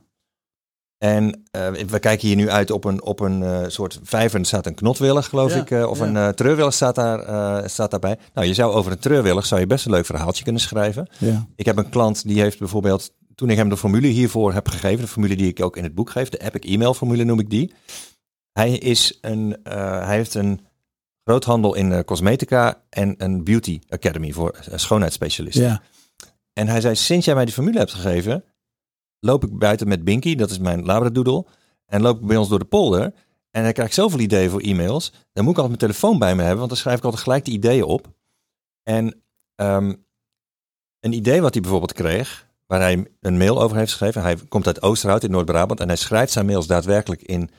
En eh, we kijken hier nu uit op een, op een eh, soort vijver. Er staat een knotwillig, geloof Ja, ik. eh, of ja. een treurwillig staat, daar, staat daarbij. Nou, je zou over een treurwillig zou je best een leuk verhaaltje kunnen schrijven. Ja. Ik heb een klant die heeft bijvoorbeeld... Toen ik hem de formule hiervoor heb gegeven... de formule die ik ook in het boek geef... de Epic e-mail formule noem ik die. Hij, is een, hij heeft een groothandel in eh, cosmetica... en een beauty academy voor eh, schoonheidsspecialisten. Ja. En hij zei, sinds jij mij die formule hebt gegeven, loop ik buiten met Binky, dat is mijn labradoodle, en loop ik bij ons door de polder. En dan krijg ik zoveel ideeën voor e-mails. Dan moet ik altijd mijn telefoon bij me hebben, want dan schrijf ik altijd gelijk die ideeën op. En ehm, een idee wat hij bijvoorbeeld kreeg, waar hij een mail over heeft geschreven. Hij komt uit Oosterhout in Noord-Brabant en hij schrijft zijn mails daadwerkelijk in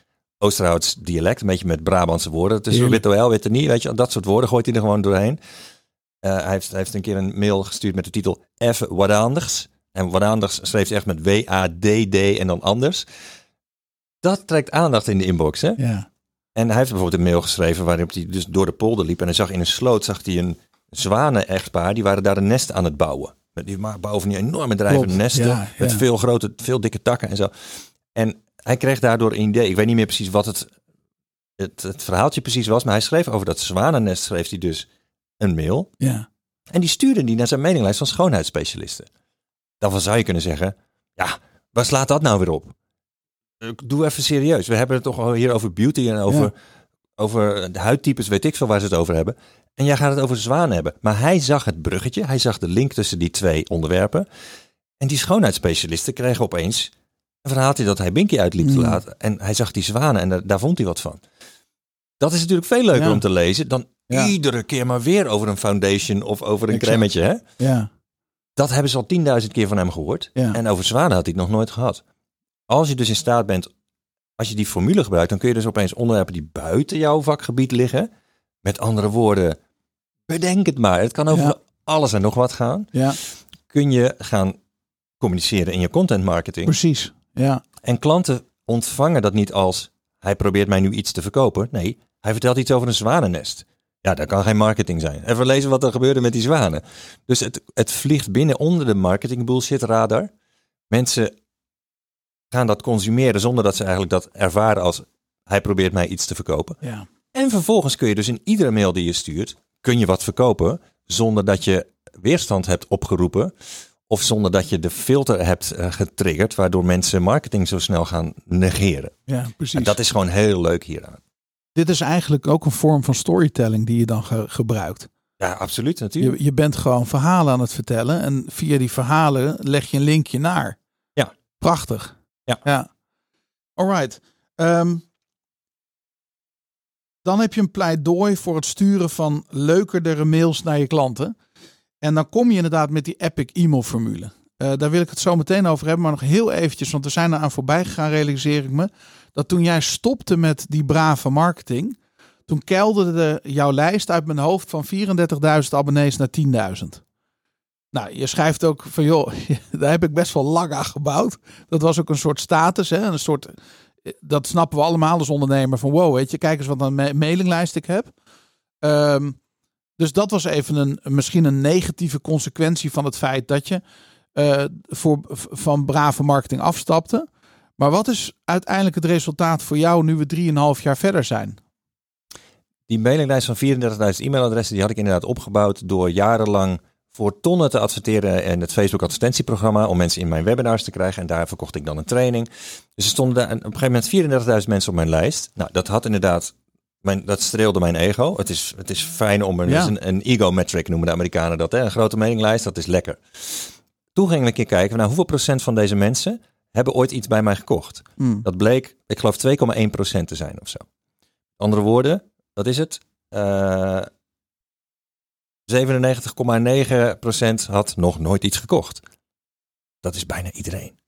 Oosterhouts dialect, een beetje met Brabantse woorden. Het is Heerlijk. witte wel, witte niet, weet je, dat soort woorden gooit hij er gewoon doorheen. Eh, hij, heeft, hij heeft een keer een mail gestuurd met de titel Even wat anders. En wat anders schreef hij echt met W-A-D-D en dan anders. Dat trekt aandacht in de inbox. Hè? Ja. En hij heeft bijvoorbeeld een mail geschreven waarop hij dus door de polder liep. En hij zag in een sloot zag hij een zwanen-echtpaar. Die waren daar een nest aan het bouwen. Met Die bouwen van die enorme drijvende nesten. ja, Met veel grote, veel dikke takken en zo. En hij kreeg daardoor een idee. Ik weet niet meer precies wat het, het, het verhaaltje precies was. Maar hij schreef over dat zwanennest schreef hij dus een mail. Ja. En die stuurde die naar zijn mailinglijst van schoonheidsspecialisten. Dan zou je kunnen zeggen, ja, waar slaat dat nou weer op? Eh, Doe even serieus. We hebben het toch hier over beauty en over, Ja. over de huidtypes, weet ik veel waar ze het over hebben. En jij gaat het over zwanen hebben. Maar hij zag het bruggetje, hij zag de link tussen die twee onderwerpen. En die schoonheidsspecialisten kregen opeens een verhaaltje dat hij Binky uitliep te Mm. laten. En hij zag die zwanen en daar, daar vond hij wat van. Dat is natuurlijk veel leuker Ja. om te lezen dan Ja. iedere keer maar weer over een foundation of over een Exact. cremmetje. Hè? Ja. Dat hebben ze al tienduizend keer van hem gehoord. Ja. En over zwanen had hij het nog nooit gehad. Als je dus in staat bent, als je die formule gebruikt, dan kun je dus opeens onderwerpen die buiten jouw vakgebied liggen. Met andere woorden, bedenk het maar. Het kan over alles en nog wat gaan. Ja. Kun je gaan communiceren in je content marketing. Precies. Ja. En klanten ontvangen dat niet als hij probeert mij nu iets te verkopen. Nee, hij vertelt iets over een zwanennest. Ja, dat kan geen marketing zijn. Even lezen wat er gebeurde met die zwanen. Dus het, het vliegt binnen onder de marketing bullshit radar. Mensen gaan dat consumeren zonder dat ze eigenlijk dat ervaren als hij probeert mij iets te verkopen. Ja. En vervolgens kun je dus in iedere mail die je stuurt, kun je wat verkopen zonder dat je weerstand hebt opgeroepen of zonder dat je de filter hebt eh, getriggerd waardoor mensen marketing zo snel gaan negeren. Ja, precies. En dat is gewoon heel leuk hieraan. Dit is eigenlijk ook een vorm van storytelling die je dan ge- gebruikt. Ja, absoluut natuurlijk. Je, je bent gewoon verhalen aan het vertellen en via die verhalen leg je een linkje naar. Ja. Prachtig. Ja. ja. Alright. Ehm, dan heb je een pleidooi voor het sturen van leukerdere mails naar je klanten. En dan kom je inderdaad met die epic e-mail formule. Eh, daar wil ik het zo meteen over hebben, maar nog heel eventjes, want we zijn eraan voorbij gegaan, realiseer ik me. Dat toen jij stopte met die brave marketing, toen kelderde jouw lijst uit mijn hoofd van 34.000 abonnees naar 10.000. Nou, je schrijft ook van joh, daar heb ik best wel lang aan gebouwd. Dat was ook een soort status, hè? een soort, dat snappen we allemaal als ondernemer van wow, weet je, kijk eens wat een ma- mailinglijst ik heb. Ehm, dus dat was even een, misschien een negatieve consequentie van het feit dat je eh, voor, van brave marketing afstapte. Maar wat is uiteindelijk het resultaat voor jou nu we 3,5 jaar verder zijn? Die mailinglijst van 34.000 e-mailadressen, die had ik inderdaad opgebouwd door jarenlang voor tonnen te adverteren in het Facebook advertentieprogramma om mensen in mijn webinars te krijgen. En daar verkocht ik dan een training. Dus er stonden op een gegeven moment 34.000 mensen op mijn lijst. Nou, dat had inderdaad, mijn, dat streelde mijn ego. Het is, het is fijn om een, Ja. het is een, een ego metric noemen de Amerikanen dat. Hè? Een grote mailinglijst, dat is lekker. Toen gingen we een keer kijken, nou hoeveel procent van deze mensen hebben ooit iets bij mij gekocht. Hmm. Dat bleek, ik geloof 2,1% te zijn of zo. Andere woorden, wat is het? Eh 97,9% had nog nooit iets gekocht. Dat is bijna iedereen.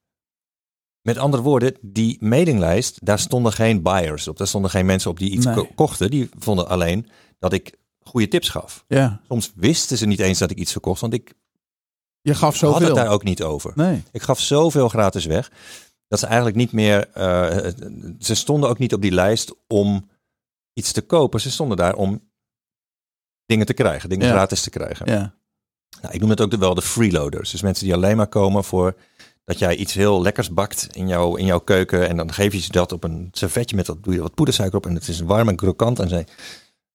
Met andere woorden, die mailinglijst, daar stonden geen buyers op. Daar stonden geen mensen op die iets Nee. ko- kochten. Die vonden alleen dat ik goede tips gaf. Ja, Soms wisten ze niet eens dat ik iets verkocht, want ik je gaf had zoveel. het daar ook niet over. Nee. Ik gaf zoveel gratis weg. Dat ze eigenlijk niet meer. eh, ze stonden ook niet op die lijst om iets te kopen. Ze stonden daar om dingen te krijgen, dingen Ja. gratis te krijgen. Ja. Nou, ik noem het ook wel de freeloaders. Dus mensen die alleen maar komen voor dat jij iets heel lekkers bakt in, jouw in jouw keuken. En dan geef je ze dat op een servetje met dat, doe je wat poedersuiker op. En het is warm en krokant. En ze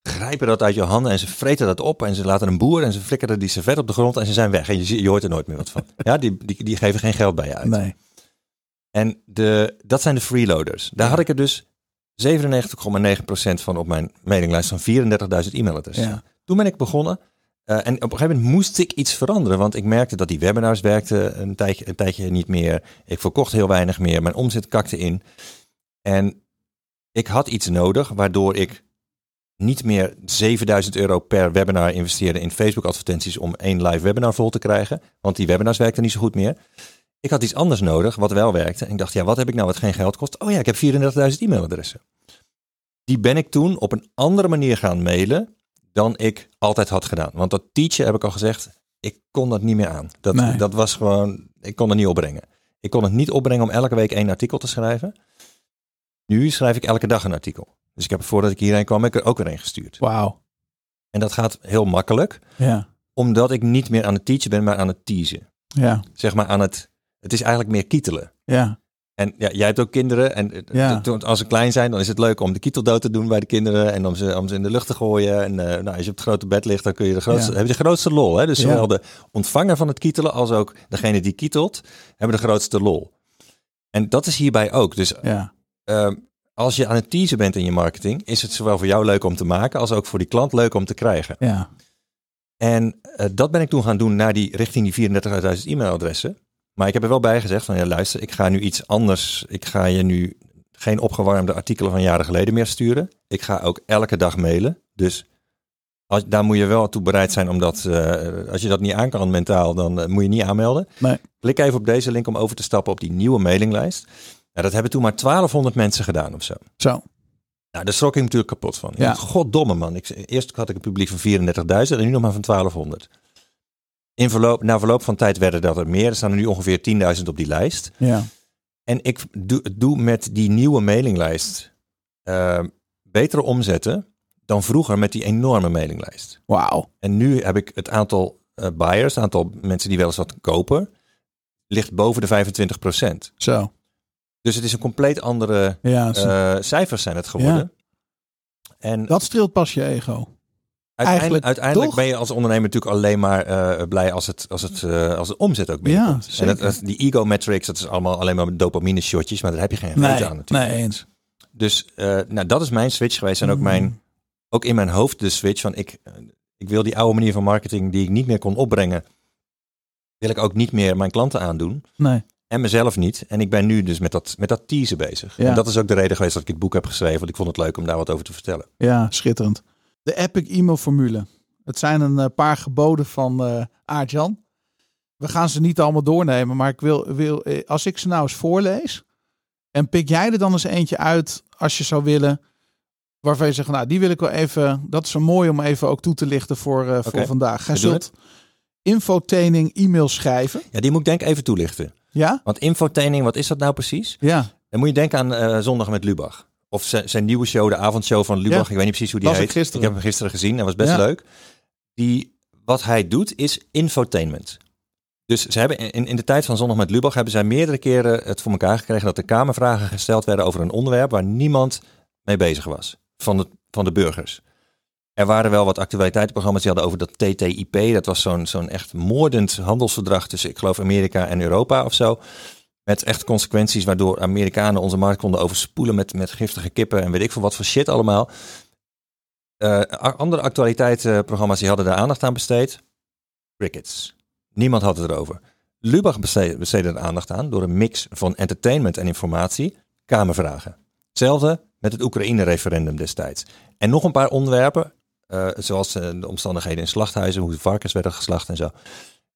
grijpen dat uit je handen en ze vreten dat op. En ze laten een boer en ze flikkeren die servet op de grond en ze zijn weg. En je, je hoort er nooit meer wat van. Ja, die, die, die geven geen geld bij je uit. Nee. En de, dat zijn de freeloaders. Daar had ik er dus 97,9% van op mijn mailinglijst van 34.000 e-mailadressen. Ja. Toen ben ik begonnen. Eh, en op een gegeven moment moest ik iets veranderen. Want ik merkte dat die webinars werkten een tijdje, een tijdje niet meer. Ik verkocht heel weinig meer. Mijn omzet kakte in. En ik had iets nodig waardoor ik niet meer 7000 euro per webinar investeerde in Facebook advertenties om één live webinar vol te krijgen. Want die webinars werkten niet zo goed meer. Ik had iets anders nodig wat wel werkte. En ik dacht, ja, wat heb ik nou wat geen geld kost? Oh ja, ik heb 34.000 e-mailadressen. Die ben ik toen op een andere manier gaan mailen dan ik altijd had gedaan. Want dat teachen heb ik al gezegd, ik kon dat niet meer aan. Dat, Nee. dat was gewoon, ik kon het niet opbrengen. Ik kon het niet opbrengen om elke week één artikel te schrijven. Nu schrijf ik elke dag een artikel. Dus ik heb voordat ik hierheen kwam, heb ik er ook weer een gestuurd. Wauw. En dat gaat heel makkelijk, Ja. omdat ik niet meer aan het teachen ben, maar aan het teasen. Ja. Zeg maar aan het, het is eigenlijk meer kietelen. Ja. En ja, jij hebt ook kinderen. En eh, Ja. als ze klein zijn, dan is het leuk om de kieteldood te doen bij de kinderen. En om ze, om ze in de lucht te gooien. En eh, nou, als je op het grote bed ligt, dan kun je de grootste, Ja. heb je de grootste lol. Hè? Dus Ja. zowel de ontvanger van het kietelen als ook degene die kietelt, hebben de grootste lol. En dat is hierbij ook. Dus Ja. ehm, als je aan het teasen bent in je marketing, is het zowel voor jou leuk om te maken, als ook voor die klant leuk om te krijgen. Ja. En eh, dat ben ik toen gaan doen naar die, richting die 34.000 e-mailadressen. Maar ik heb er wel bij gezegd van ja, luister, ik ga nu iets anders. Ik ga je nu geen opgewarmde artikelen van jaren geleden meer sturen. Ik ga ook elke dag mailen. Dus als, daar moet je wel toe bereid zijn om dat, eh, als je dat niet aan kan mentaal, dan eh, moet je niet aanmelden. Nee. Klik even op deze link om over te stappen op die nieuwe mailinglijst. Nou, dat hebben toen maar 1200 mensen gedaan of zo. Zo. Nou, daar schrok ik natuurlijk kapot van. Ja. Ja. Goddomme man. Ik, eerst had ik een publiek van 34.000 en nu nog maar van 1200. In verloop, na verloop van tijd werden dat er meer. Er staan er nu ongeveer 10.000 op die lijst. Ja. En ik doe, doe met die nieuwe mailinglijst eh, betere omzetten dan vroeger met die enorme mailinglijst. Wauw. En nu heb ik het aantal eh, buyers, het aantal mensen die wel eens wat kopen, ligt boven de 25% Zo. Dus het is een compleet andere Ja. eh, cijfers zijn het geworden. En dat streelt pas je ego. Uiteindelijk, Eigenlijk uiteindelijk ben je als ondernemer natuurlijk alleen maar eh, blij als het, als, het, eh, als de omzet ook binnenkomt. Ja, en dat, dat- die ego metrics, dat is allemaal alleen maar dopamine shotjes, maar daar heb je geen Nee. aan natuurlijk. Nee, eens. Dus eh, nou, dat is mijn switch geweest en ook, Mm. mijn, ook in mijn hoofd de switch van ik, ik wil die oude manier van marketing die ik niet meer kon opbrengen, wil ik ook niet meer mijn klanten aandoen. Nee. En mezelf niet. En ik ben nu dus met dat, met dat teasen bezig. Ja. En dat is ook de reden geweest dat ik het boek heb geschreven. Want ik vond het leuk om daar wat over te vertellen. Ja, schitterend. De Epic e-mail formule. Het zijn een eh, paar geboden van eh Aart-Jan. We gaan ze niet allemaal doornemen, maar ik wil, wil, eh, als ik ze nou eens voorlees. En pik jij er dan eens eentje uit als je zou willen. Waarvan je zegt, nou die wil ik wel even. Dat is zo mooi om even ook toe te lichten voor, eh, voor vandaag. Gij zult infotraining e-mail schrijven. Ja, die moet ik denk ik even toelichten. Ja? Want infotraining, wat is dat nou precies? Ja. Dan moet je denken aan Zondag met Lubach. Of zijn, zijn nieuwe show, de avondshow van Lubach. Ja. Ik weet niet precies hoe die ik heet. gisteren. heb hem gisteren gezien. Dat was best Ja. leuk. Die, wat hij doet is infotainment. Dus ze hebben in, in de tijd van Zondag met Lubach hebben zij meerdere keren het voor elkaar gekregen dat er kamervragen gesteld werden over een onderwerp waar niemand mee bezig was. Van de, van de burgers. Er waren wel wat actualiteitenprogramma's die hadden over dat TTIP. Dat was zo'n zo'n echt moordend handelsverdrag tussen, ik geloof, Amerika en Europa of zo. Met echt consequenties waardoor Amerikanen onze markt konden overspoelen met, met giftige kippen en weet ik veel wat voor shit allemaal. Eh, andere actualiteitsprogramma's die hadden daar aandacht aan besteed. Crickets. Niemand had het erover. Lubach besteedde, besteedde er aandacht aan door een mix van entertainment en informatie, Kamervragen. Hetzelfde met het Oekraïne-referendum destijds. En nog een paar onderwerpen, eh, zoals eh, de omstandigheden in slachthuizen, hoe de varkens werden geslacht en zo.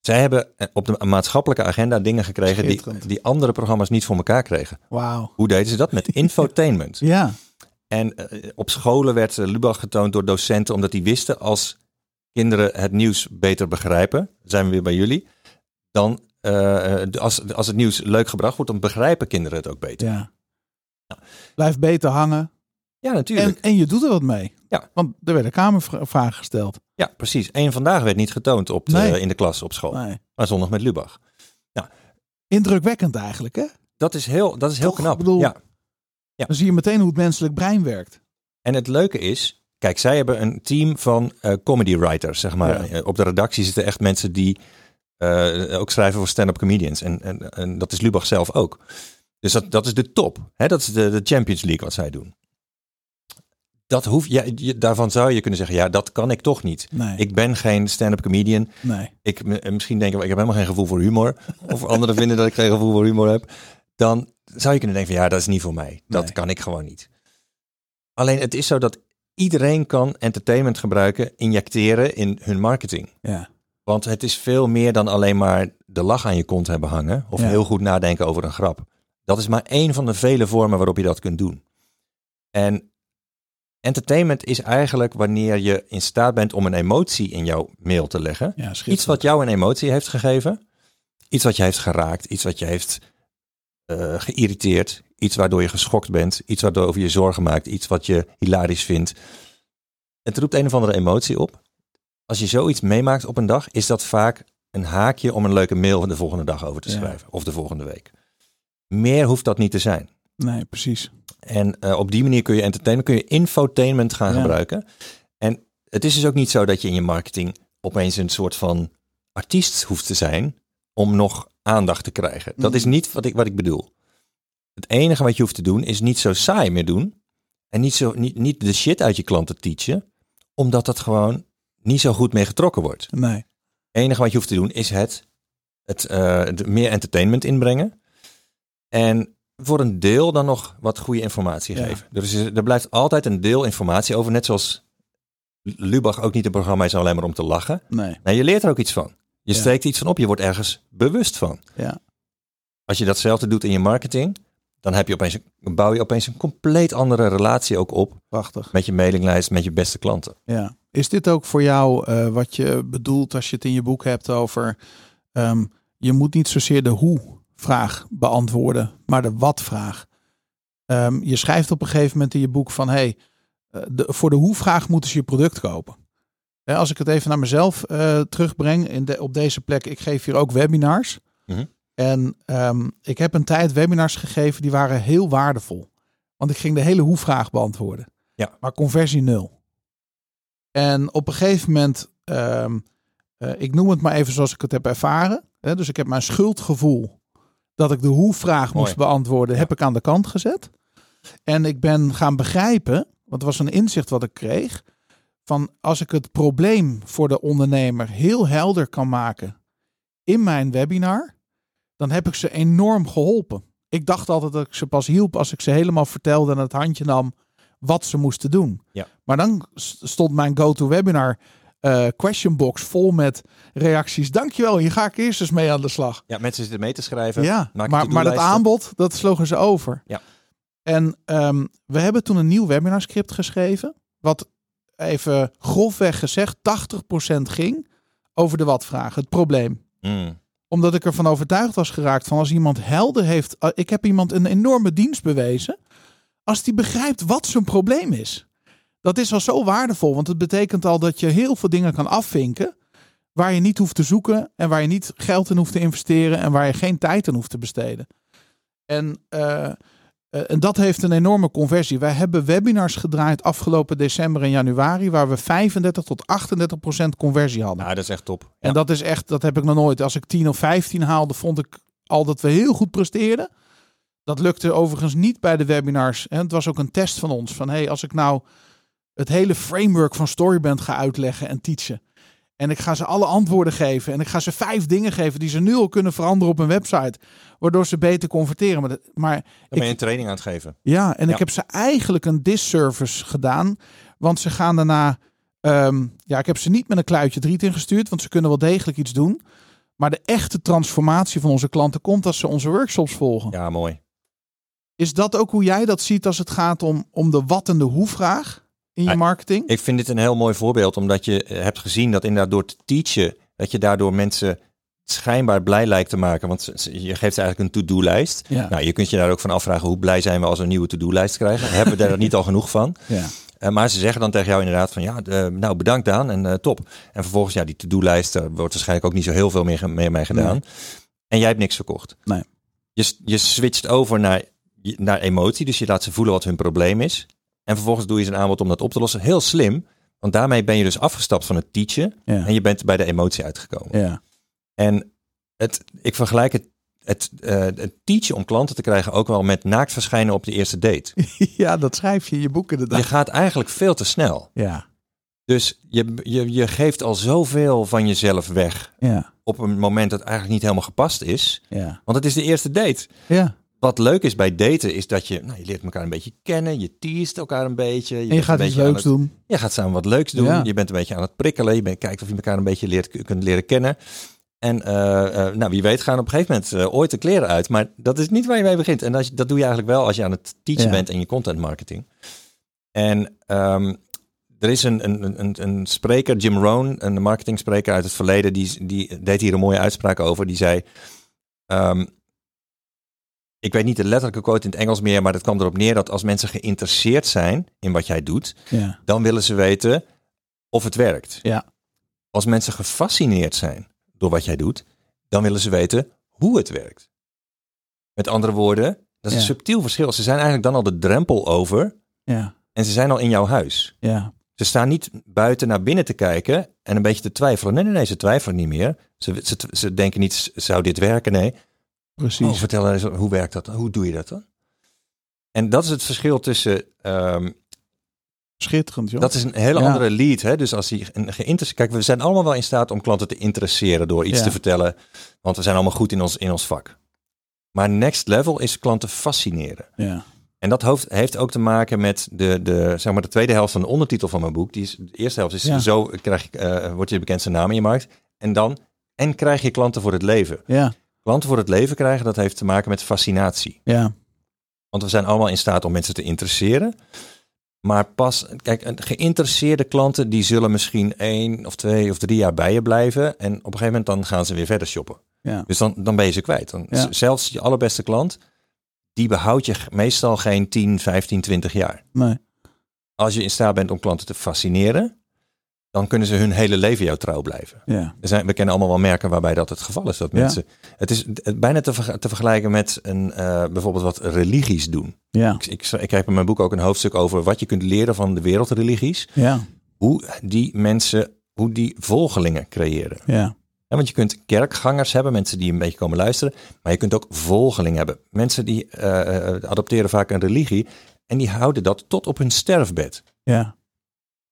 Zij hebben eh, op de maatschappelijke agenda dingen gekregen die, die andere programma's niet voor elkaar kregen. Wauw. Hoe deden ze dat? Met infotainment. Ja, En eh, op scholen werd eh, Lubach getoond door docenten, omdat die wisten als kinderen het nieuws beter begrijpen, zijn we weer bij jullie, dan eh, als, als het nieuws leuk gebracht wordt, dan begrijpen kinderen het ook beter. ja. Blijf beter hangen. Ja, natuurlijk. En, en je doet er wat mee. Ja. Want er werden kamervragen gesteld. Ja, precies. Eén vandaag werd niet getoond op de, Nee. in de klas op school, Nee. maar zondag met Lubach. Indrukwekkend eigenlijk, hè? Dat is heel, dat is heel Toch? knap. Bedoel- Ja. Ja. Dan zie je meteen hoe het menselijk brein werkt. En het leuke is, kijk, zij hebben een team van eh, comedy writers, zeg maar. Ja. Eh, Op de redactie zitten echt mensen die eh, ook schrijven voor stand-up comedians. En, en, en dat is Lubach zelf ook. Dus dat, dat is de top. Hè? Dat is de, de Champions League wat zij doen. Dat hoef, ja, je, daarvan zou je kunnen zeggen, ja, dat kan ik toch niet. Nee. Ik ben geen stand-up comedian. nee. Ik, eh, misschien denken, ik heb helemaal geen gevoel voor humor. Of anderen vinden dat ik geen gevoel voor humor heb. Dan zou je kunnen denken van ja, dat is niet voor mij. Dat Nee. kan ik gewoon niet. Alleen het is zo dat iedereen kan entertainment gebruiken, injecteren in hun marketing. Ja. Want het is veel meer dan alleen maar de lach aan je kont hebben hangen. Of Ja. heel goed nadenken over een grap. Dat is maar één van de vele vormen waarop je dat kunt doen. En entertainment is eigenlijk wanneer je in staat bent om een emotie in jouw mail te leggen. Ja. Iets wat jou een emotie heeft gegeven. Iets wat je heeft geraakt. Iets wat je heeft eh, geïrriteerd. Iets waardoor je geschokt bent. Iets waardoor je je zorgen maakt. Iets wat je hilarisch vindt. Het roept een of andere emotie op. Als je zoiets meemaakt op een dag, is dat vaak een haakje om een leuke mail de volgende dag over te Ja. schrijven. Of de volgende week. Meer hoeft dat niet te zijn. Nee, precies. En eh, op die manier kun je entertainment, kun je infotainment gaan Ja. gebruiken. En het is dus ook niet zo dat je in je marketing opeens een soort van artiest hoeft te zijn om nog aandacht te krijgen. Dat is Mhm. niet wat ik, wat ik bedoel. Het enige wat je hoeft te doen is niet zo saai meer doen. En niet, zo, niet, niet de shit uit je klanten teachen. Omdat dat gewoon niet zo goed mee getrokken wordt. Nee. Het enige wat je hoeft te doen is het, het eh, meer entertainment inbrengen. En voor een deel dan nog wat goede informatie Ja. geven. Dus er blijft altijd een deel informatie over. Net zoals Lubach ook niet een programma is alleen maar om te lachen. Nee. Nee, je leert er ook iets van. Je Ja. steekt iets van op. Je wordt ergens bewust van. Ja. Als je datzelfde doet in je marketing, dan heb je opeens, een- bouw je opeens een compleet andere relatie ook op Prachtig. met je mailinglijst, met je beste klanten. Ja. Is dit ook voor jou eh, wat je bedoelt als je het in je boek hebt over... ehm, je moet niet zozeer de hoe-vraag beantwoorden, maar de wat-vraag. Ehm, je schrijft op een gegeven moment in je boek van... Hey, eh, de, voor de hoe-vraag moeten ze je product kopen. Als ik het even naar mezelf eh, terugbreng in de, op deze plek. Ik geef hier ook webinars. Mhm. En ehm, ik heb een tijd webinars gegeven die waren heel waardevol. Want ik ging de hele hoe-vraag beantwoorden. Ja. Maar conversie nul. En op een gegeven moment, ehm, eh, ik noem het maar even zoals ik het heb ervaren. Dus ik heb mijn schuldgevoel dat ik de hoe-vraag moest beantwoorden, heb ik aan de kant gezet. En ik ben gaan begrijpen, want het was een inzicht wat ik kreeg, van als ik het probleem voor de ondernemer heel helder kan maken in mijn webinar, dan heb ik ze enorm geholpen. Ik dacht altijd dat ik ze pas hielp als ik ze helemaal vertelde en het handje nam wat ze moesten doen. Ja. Maar dan stond mijn go-to-webinar eh, question box vol met reacties. Dankjewel, hier ga ik eerst eens mee aan de slag. Ja, mensen zitten mee te schrijven. Ja, maar, maar dat aanbod, dat sloegen ze over. Ja. En ehm, we hebben toen een nieuw webinarscript geschreven. Wat even grofweg gezegd 80% ging over de wat-vraag, het probleem Mm. omdat ik ervan overtuigd was geraakt van als iemand helder heeft. uh, Ik heb iemand een enorme dienst bewezen. Als die begrijpt wat zijn probleem is. Dat is al zo waardevol. Want het betekent al dat je heel veel dingen kan afvinken. Waar je niet hoeft te zoeken. En waar je niet geld in hoeft te investeren. En waar je geen tijd in hoeft te besteden. En, eh, eh, en dat heeft een enorme conversie. Wij hebben webinars gedraaid afgelopen december en januari. Waar we 35 tot 38 procent conversie hadden. Nou, dat is echt top. En Ja. dat is echt, dat heb ik nog nooit. Als ik 10 of 15 haalde, vond ik al dat we heel goed presteerden. Dat lukte overigens niet bij de webinars. En het was ook een test van ons. Van hey, als ik nou het hele framework van Storyband ga uitleggen en teachen. En ik ga ze alle antwoorden geven. En ik ga ze vijf dingen geven die ze nu al kunnen veranderen op een website. Waardoor ze beter converteren. Maar, dat- maar Dan ben je ik- een training aan het geven. ja, en Ja. ik heb ze eigenlijk een disservice gedaan. Want ze gaan daarna. ehm, ja, ik heb ze niet met een kluitje driet ingestuurd. Want ze kunnen wel degelijk iets doen. Maar de echte transformatie van onze klanten komt als ze onze workshops volgen. Ja, mooi. Is dat ook hoe jij dat ziet als het gaat om, om de wat en de hoe vraag in je marketing? Ik vind dit een heel mooi voorbeeld, omdat je eh, hebt gezien dat inderdaad door te teachen, dat je daardoor mensen schijnbaar blij lijkt te maken. Want je geeft eigenlijk een to-do-lijst. Ja. Nou, je kunt je daar ook van afvragen, hoe blij zijn we als we een nieuwe to-do-lijst krijgen? Hebben we daar niet al genoeg van? ja. Eh, maar ze zeggen dan tegen jou inderdaad van, ja, nou bedankt Daan en eh, top. En vervolgens, ja, die to-do-lijst, daar wordt waarschijnlijk ook niet zo heel veel meer ge- mee, gedaan. En jij hebt niks verkocht. Nee. Je, je switcht over naar, je- naar emotie, dus je laat ze voelen wat hun probleem is. En vervolgens doe je een aanbod om dat op te lossen. Heel slim, want daarmee ben je dus afgestapt van het teachen Ja. en je bent bij de emotie uitgekomen. ja. En het, ik vergelijk het, het, eh, het teachen om klanten te krijgen ook wel met naakt verschijnen op de eerste date. ja, dat schrijf je in je boek Je inderdaad. gaat eigenlijk veel te snel. Ja. Dus je, je, je geeft al zoveel van jezelf weg Ja. op een moment dat eigenlijk niet helemaal gepast is. Ja. Want het is de eerste date. Ja. Wat leuk is bij daten is dat je, nou, je leert elkaar een beetje kennen. Je teast elkaar een beetje. Je, En je gaat iets leuks het- doen. Je gaat samen wat leuks doen. Ja. Je bent een beetje aan het prikkelen. Je bent, kijkt of je elkaar een beetje leert, kunt leren kennen. En eh, eh, nou, wie weet gaan op een gegeven moment eh, ooit de kleren uit. Maar dat is niet waar je mee begint. En als dat doe je eigenlijk wel als je aan het teachen Ja. bent en je content marketing. En ehm, er is een, een, een, een spreker, Jim Rohn, een marketingspreker uit het verleden, die, die deed hier een mooie uitspraak over. Die zei, ehm, ik weet niet de letterlijke quote in het Engels meer, maar het kwam erop neer dat als mensen geïnteresseerd zijn in wat jij doet, Ja. dan willen ze weten of het werkt. Ja. Als mensen gefascineerd zijn door wat jij doet, dan willen ze weten hoe het werkt. Met andere woorden, dat is Ja. een subtiel verschil. Ze zijn eigenlijk dan al de drempel over Ja. en ze zijn al in jouw huis. Ja. Ze staan niet buiten naar binnen te kijken en een beetje te twijfelen. Nee, nee, nee, ze twijfelen niet meer. Ze, ze, ze denken niet, zou dit werken? Nee. Precies. Oh, vertel eens, hoe werkt dat? Hoe doe je dat dan? En dat is het verschil tussen ehm, Schitterend, joh. Dat is een hele Ja. andere lead. Hè? Dus als die geïnteresseerd. Kijk, we zijn allemaal wel in staat om klanten te interesseren door iets Ja. te vertellen. Want we zijn allemaal goed in ons, in ons vak. Maar next level is klanten fascineren. Ja. En dat hoofd, heeft ook te maken met de, de, zeg maar de tweede helft van de ondertitel van mijn boek. Die is, de eerste helft is Ja. zo krijg je, eh, wordt je de bekendste naam in je markt. En dan, en krijg je klanten voor het leven. Ja. Klanten voor het leven krijgen, dat heeft te maken met fascinatie. Ja. Want we zijn allemaal in staat om mensen te interesseren. Maar pas, kijk, geïnteresseerde klanten die zullen misschien één of twee of drie jaar bij je blijven. En op een gegeven moment dan gaan ze weer verder shoppen. Ja. Dus dan, dan ben je ze kwijt. Dan, Ja. Zelfs je allerbeste klant, die behoudt je meestal geen 10, 15, 20 jaar. Nee. Als je in staat bent om klanten te fascineren, dan kunnen ze hun hele leven jou trouw blijven. Ja. Er zijn, we kennen allemaal wel merken waarbij dat het geval is. Dat Ja. mensen, het is bijna te, te vergelijken met een, eh, bijvoorbeeld wat religies doen. Ja. Ik, ik, ik heb in mijn boek ook een hoofdstuk over wat je kunt leren van de wereldreligies. Ja. Hoe die mensen, hoe die volgelingen creëren. Ja. Ja, want je kunt kerkgangers hebben, mensen die een beetje komen luisteren. Maar je kunt ook volgelingen hebben. Mensen die eh, eh, adopteren vaak een religie. En die houden dat tot op hun sterfbed. Ja.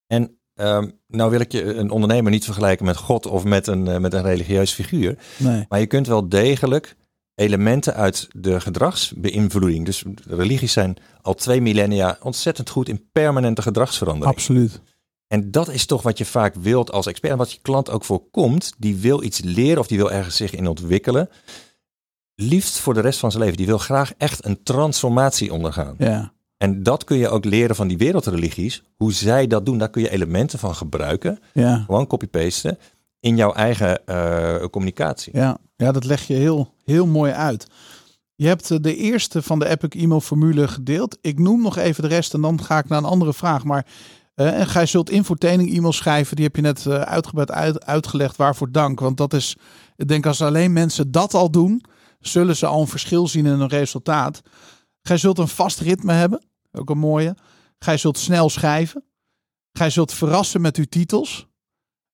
En ehm, nou wil ik je een ondernemer niet vergelijken met God of met een, eh, met een religieus figuur. Nee. Maar je kunt wel degelijk elementen uit de gedragsbeïnvloeding. Dus religies zijn al twee millennia ontzettend goed in permanente gedragsverandering. Absoluut. En dat is toch wat je vaak wilt als expert. En wat je klant ook voorkomt. Die wil iets leren of die wil ergens zich in ontwikkelen. Liefst voor de rest van zijn leven. Die wil graag echt een transformatie ondergaan. Ja. En dat kun je ook leren van die wereldreligies. Hoe zij dat doen, daar kun je elementen van gebruiken. Ja. Gewoon copy-pasten. In jouw eigen eh, communicatie. Ja. Ja, dat leg je heel, heel mooi uit. Je hebt eh, de eerste van de Epic e-mail formule gedeeld. Ik noem nog even de rest en dan ga ik naar een andere vraag. Maar eh, en gij zult infotraining e-mails schrijven. Die heb je net eh, uitgebreid uit, uitgelegd. Waarvoor dank. Want dat is, ik denk als alleen mensen dat al doen, zullen ze al een verschil zien in hun resultaat. Gij zult een vast ritme hebben. Ook een mooie. Gij zult snel schrijven. Gij zult verrassen met uw titels.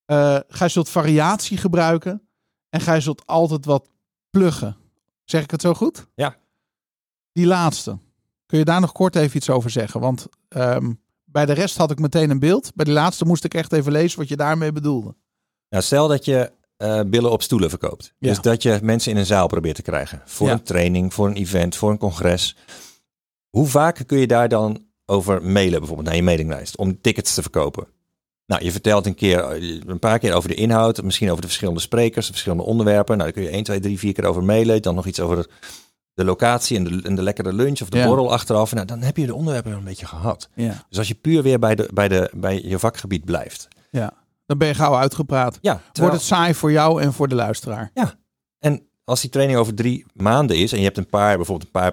Eh gij zult variatie gebruiken. En gij zult altijd wat pluggen. Zeg ik het zo goed? Ja. Die laatste. Kun je daar nog kort even iets over zeggen? Want ehm, bij de rest had ik meteen een beeld. Bij die laatste moest ik echt even lezen wat je daarmee bedoelde. Nou, stel dat je eh, billen op stoelen verkoopt. Ja. Dus dat je mensen in een zaal probeert te krijgen. Voor Ja. een training, voor een event, voor een congres. Hoe vaak kun je daar dan over mailen, bijvoorbeeld naar je mailinglijst, om tickets te verkopen? Nou, je vertelt een keer, eh, een paar keer over de inhoud, misschien over de verschillende sprekers, de verschillende onderwerpen. Nou, daar kun je 1, 2, 3, 4 keer over mailen. Dan nog iets over de locatie en de, en de lekkere lunch of de Ja. borrel achteraf. Nou, dan heb je de onderwerpen wel een beetje gehad. Ja. Dus als je puur weer bij, de, bij, de, bij je vakgebied blijft. Dan ben je gauw uitgepraat. Ja, Wordt het saai voor jou en voor de luisteraar? En als die training over drie maanden is en je hebt een paar, bijvoorbeeld een paar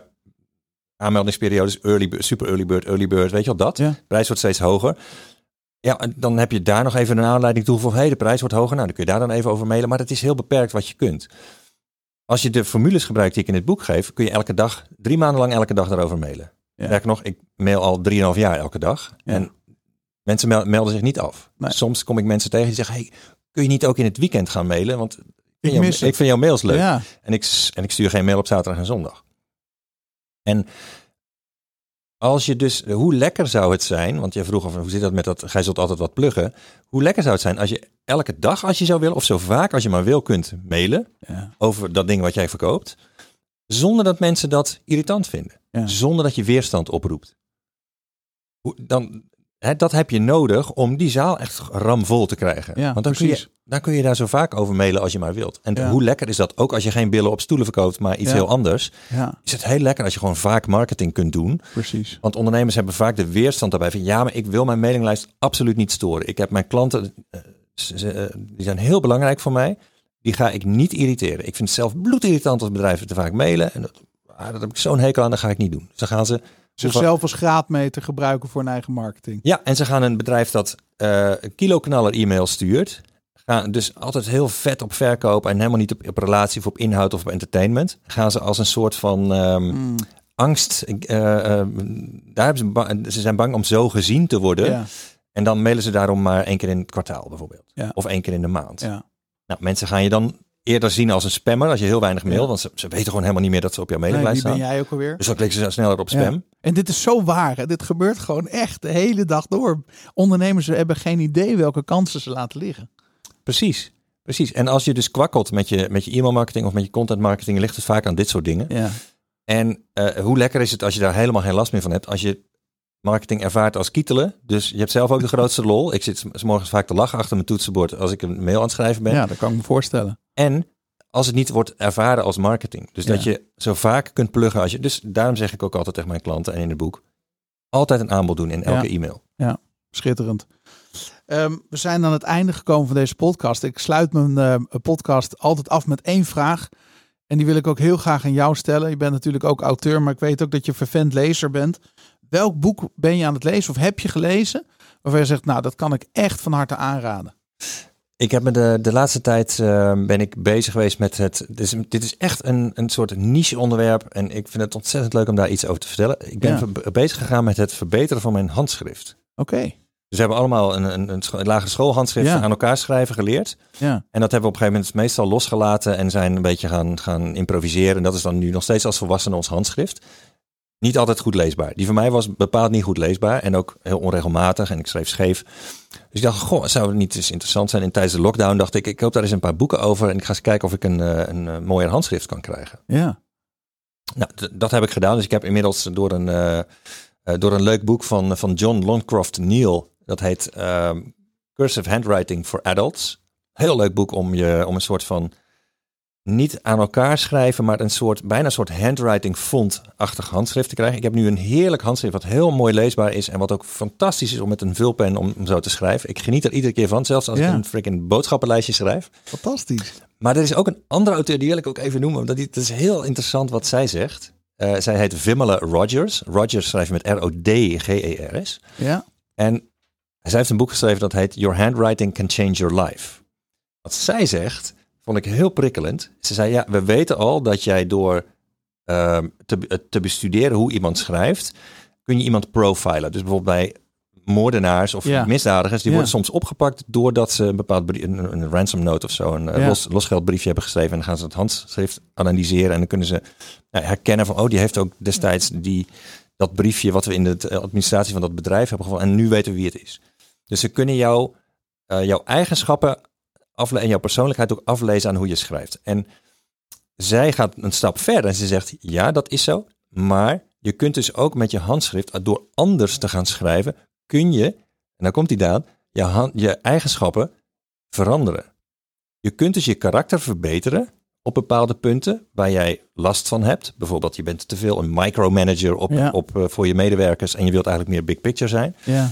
aanmeldingsperiodes, early, super early bird, early bird, weet je wel dat? Ja. De prijs wordt steeds hoger. Ja, en dan heb je daar nog even een aanleiding toe van, hé, de prijs wordt hoger. Nou, dan kun je daar dan even over mailen, maar het is heel beperkt wat je kunt. Als je de formules gebruikt die ik in het boek geef, kun je elke dag, drie maanden lang elke dag daarover mailen. Ja. Sterker nog, ik mail al drieënhalf jaar elke dag. Ja. En mensen mel- melden zich niet af. Nee. Soms kom ik mensen tegen die zeggen, hey, kun je niet ook in het weekend gaan mailen? Want ik jou- ik vind jouw mails leuk. Ja. En ik, en ik stuur geen mail op zaterdag en zondag. En als je dus, hoe lekker zou het zijn, want je vroeg of hoe zit dat met dat, gij zult altijd wat pluggen. Hoe lekker zou het zijn als je elke dag als je zou willen, of zo vaak als je maar wil kunt mailen Ja. over dat ding wat jij verkoopt. Zonder dat mensen dat irritant vinden. Ja. Zonder dat je weerstand oproept. Hoe, dan, hè, dat heb je nodig om die zaal echt ramvol te krijgen. Ja, Want dan kun, je, precies. dan kun je daar zo vaak over mailen als je maar wilt. En Ja. hoe lekker is dat? Ook als je geen billen op stoelen verkoopt, maar iets Ja. heel anders. ja, Is het heel lekker als je gewoon vaak marketing kunt doen. precies. Want ondernemers hebben vaak de weerstand daarbij van ja, maar ik wil mijn mailinglijst absoluut niet storen. Ik heb mijn klanten, eh, eh, die zijn heel belangrijk voor mij. Die ga ik niet irriteren. Ik vind het zelf bloedirritant als bedrijven te vaak mailen. En dat, ah, dat heb ik zo'n hekel aan, dat ga ik niet doen. Dus dan gaan ze Zichzelf als graadmeter gebruiken voor hun eigen marketing. Ja, en ze gaan een bedrijf dat eh kiloknaller e-mail stuurt. Gaan dus altijd heel vet op verkoop en helemaal niet op, op relatie of op inhoud of op entertainment. Gaan ze als een soort van ehm, Mm, angst. eh, eh, daar hebben ze, ze zijn bang om zo gezien te worden. ja, En dan mailen ze daarom maar één keer in het kwartaal bijvoorbeeld. Ja. Of één keer in de maand. ja, Nou, mensen gaan je dan eerder zien als een spammer als je heel weinig mail. Ja. Want ze, ze weten gewoon helemaal niet meer dat ze op jouw nee, mailinglijst ben staan. jij ook alweer? Dus dan klikken ze sneller op Ja. spam. En dit is zo waar. Hè? Dit gebeurt gewoon echt de hele dag door. Ondernemers hebben geen idee welke kansen ze laten liggen. Precies. Precies. En als je dus kwakkelt met je, met je e-mailmarketing of met je content marketing, ligt het vaak aan dit soort dingen. Ja, En eh, hoe lekker is het als je daar helemaal geen last meer van hebt. Als je marketing ervaart als kietelen. Dus je hebt zelf ook de grootste lol. Ik zit s- morgens vaak te lachen achter mijn toetsenbord als ik een mail aan het schrijven ben. ja dat kan ik me voorstellen. En als het niet wordt ervaren als marketing. Dus dat Ja. je zo vaak kunt pluggen als je. Dus daarom zeg ik ook altijd tegen mijn klanten en in het boek. Altijd een aanbod doen in elke Ja. e-mail. Schitterend. Ehm, we zijn aan het einde gekomen van deze podcast. Ik sluit mijn eh, podcast altijd af met één vraag. En die wil ik ook heel graag aan jou stellen. Je bent natuurlijk ook auteur, maar ik weet ook dat je vervent lezer bent. Welk boek ben je aan het lezen of heb je gelezen waarvan je zegt, nou, dat kan ik echt van harte aanraden? Ik heb me de, de laatste tijd eh, ben ik bezig geweest met het. Dit is, dit is echt een, een soort niche onderwerp. En ik vind het ontzettend leuk om daar iets over te vertellen. Ik ben Ja. ver- bezig gegaan met het verbeteren van mijn handschrift. Oké, Dus we hebben allemaal een, een, een, een lagere schoolhandschrift Ja. aan elkaar schrijven geleerd. ja, En dat hebben we op een gegeven moment meestal losgelaten en zijn een beetje gaan, gaan improviseren. En dat is dan nu nog steeds als volwassene ons handschrift. Niet altijd goed leesbaar. Die van mij was bepaald niet goed leesbaar en ook heel onregelmatig en ik schreef scheef. Dus ik dacht, goh, zou het niet eens interessant zijn? En tijdens de lockdown dacht ik, ik hoop daar eens een paar boeken over en ik ga eens kijken of ik een, eh, een, eh, mooier handschrift kan krijgen. ja, Nou, dat heb ik gedaan. Dus ik heb inmiddels door een, eh, door een leuk boek van, van John Longcroft Neal, dat heet ehm, Cursive Handwriting for Adults. Heel leuk boek om, je, om een soort van niet aan elkaar schrijven, maar een soort, bijna een soort handwriting font-achtig handschrift te krijgen. Ik heb nu een heerlijk handschrift wat heel mooi leesbaar is en wat ook fantastisch is om met een vulpen om, om zo te schrijven. Ik geniet er iedere keer van, zelfs als Ja. ik een freaking boodschappenlijstje schrijf. fantastisch. Maar er is ook een andere auteur, die wil ik ook even noemen. omdat die, het is heel interessant wat zij zegt. Eh, zij heet Vimela Rogers. Rogers schrijf je met R-O-D-G-E-R-S. Ja, En zij heeft een boek geschreven dat heet Your Handwriting Can Change Your Life. Wat zij zegt, vond ik heel prikkelend. Ze zei, ja, we weten al dat jij door ehm, te, te bestuderen hoe iemand schrijft, kun je iemand profilen. Dus bijvoorbeeld bij moordenaars of Ja. misdadigers, die Ja. worden soms opgepakt doordat ze een bepaald een, een ransom note of zo, een eh, Ja. los, losgeldbriefje hebben geschreven. En dan gaan ze het handschrift analyseren en dan kunnen ze nou, herkennen van, oh, die heeft ook destijds die, dat briefje wat we in de administratie van dat bedrijf hebben gevonden. En nu weten we wie het is. Dus ze kunnen jou, eh, jouw eigenschappen afle en jouw persoonlijkheid ook aflezen aan hoe je schrijft. En zij gaat een stap verder en ze zegt, ja, dat is zo. Maar je kunt dus ook met je handschrift, door anders te gaan schrijven, kun je, en dan komt die daan, je, hand, je eigenschappen veranderen. Je kunt dus je karakter verbeteren op bepaalde punten waar jij last van hebt. Bijvoorbeeld, je bent te veel een micromanager op, Ja. op, eh, voor je medewerkers en je wilt eigenlijk meer big picture zijn. Ja.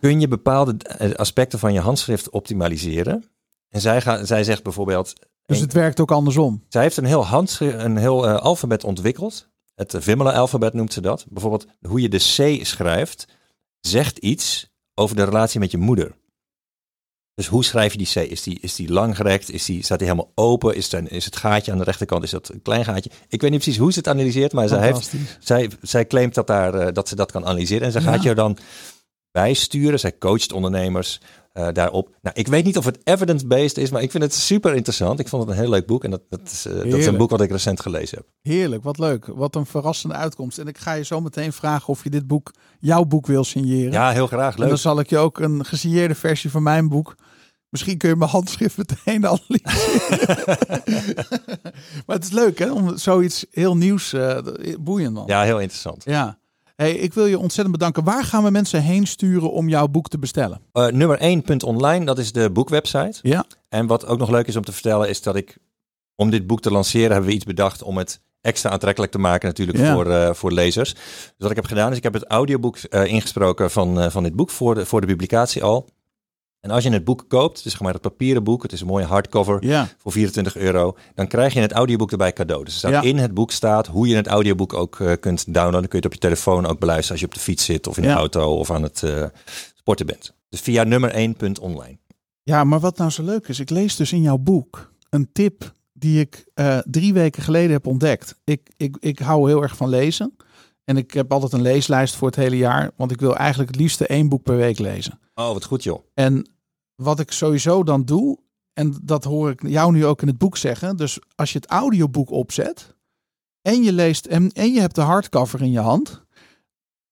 Kun je bepaalde eh, aspecten van je handschrift optimaliseren? En zij, gaat, zij zegt bijvoorbeeld, Dus het werkt ook andersom. zij heeft een heel, handschrift, een heel eh, alfabet ontwikkeld. Het Vimela-alfabet noemt ze dat. Bijvoorbeeld hoe je de C schrijft, zegt iets over de relatie met je moeder. Dus hoe schrijf je die C? Is die, is die langgerekt? Is die, staat die helemaal open? Is, is het gaatje aan de rechterkant? Is dat een klein gaatje? Ik weet niet precies hoe ze het analyseert, maar zij, heeft, zij, zij claimt dat, daar, eh, dat ze dat kan analyseren. En Ja. gaat je dan bijsturen. Zij coacht ondernemers eh, daarop. Nou, ik weet niet of het evidence-based is, maar ik vind het super interessant. Ik vond het een heel leuk boek. En dat, dat, is, eh, dat is een boek wat ik recent gelezen heb. Heerlijk, wat leuk. Wat een verrassende uitkomst. En ik ga je zo meteen vragen of je dit boek, jouw boek wil signeren. Ja, heel graag. En dan Leuk. zal ik je ook een gesigneerde versie van mijn boek. Misschien kun je mijn handschrift meteen analyseren. maar het is leuk hè, om zoiets heel nieuws, eh, boeiend man. Ja, heel interessant. Ja. Hey, ik wil je ontzettend bedanken. Waar gaan we mensen heen sturen om jouw boek te bestellen? Eh, nummer 1.online, dat is de boekwebsite. Ja. En wat ook nog leuk is om te vertellen, is dat ik, om dit boek te lanceren, hebben we iets bedacht om het extra aantrekkelijk te maken natuurlijk Ja. voor, eh, voor lezers. Dus wat ik heb gedaan, is ik heb het audioboek eh, ingesproken van, van dit boek voor de, voor de publicatie al. En als je het boek koopt, dus zeg maar het papieren boek, het is een mooie hardcover Ja. voor 24 euro, dan krijg je het audioboek erbij cadeau. Dus er staat Ja. in het boek staat hoe je het audioboek ook eh, kunt downloaden. Dan kun je het op je telefoon ook beluisteren als je op de fiets zit of in de auto of aan het eh, sporten bent. Dus via nummer 1.online. Ja, maar wat nou zo leuk is, ik lees dus in jouw boek een tip die ik eh, drie weken geleden heb ontdekt. Ik, ik, ik hou heel erg van lezen. En ik heb altijd een leeslijst voor het hele jaar, want ik wil eigenlijk het liefste één boek per week lezen. Oh, wat goed joh. En wat ik sowieso dan doe, en dat hoor ik jou nu ook in het boek zeggen. Dus als je het audioboek opzet en je leest en, en je hebt de hardcover in je hand.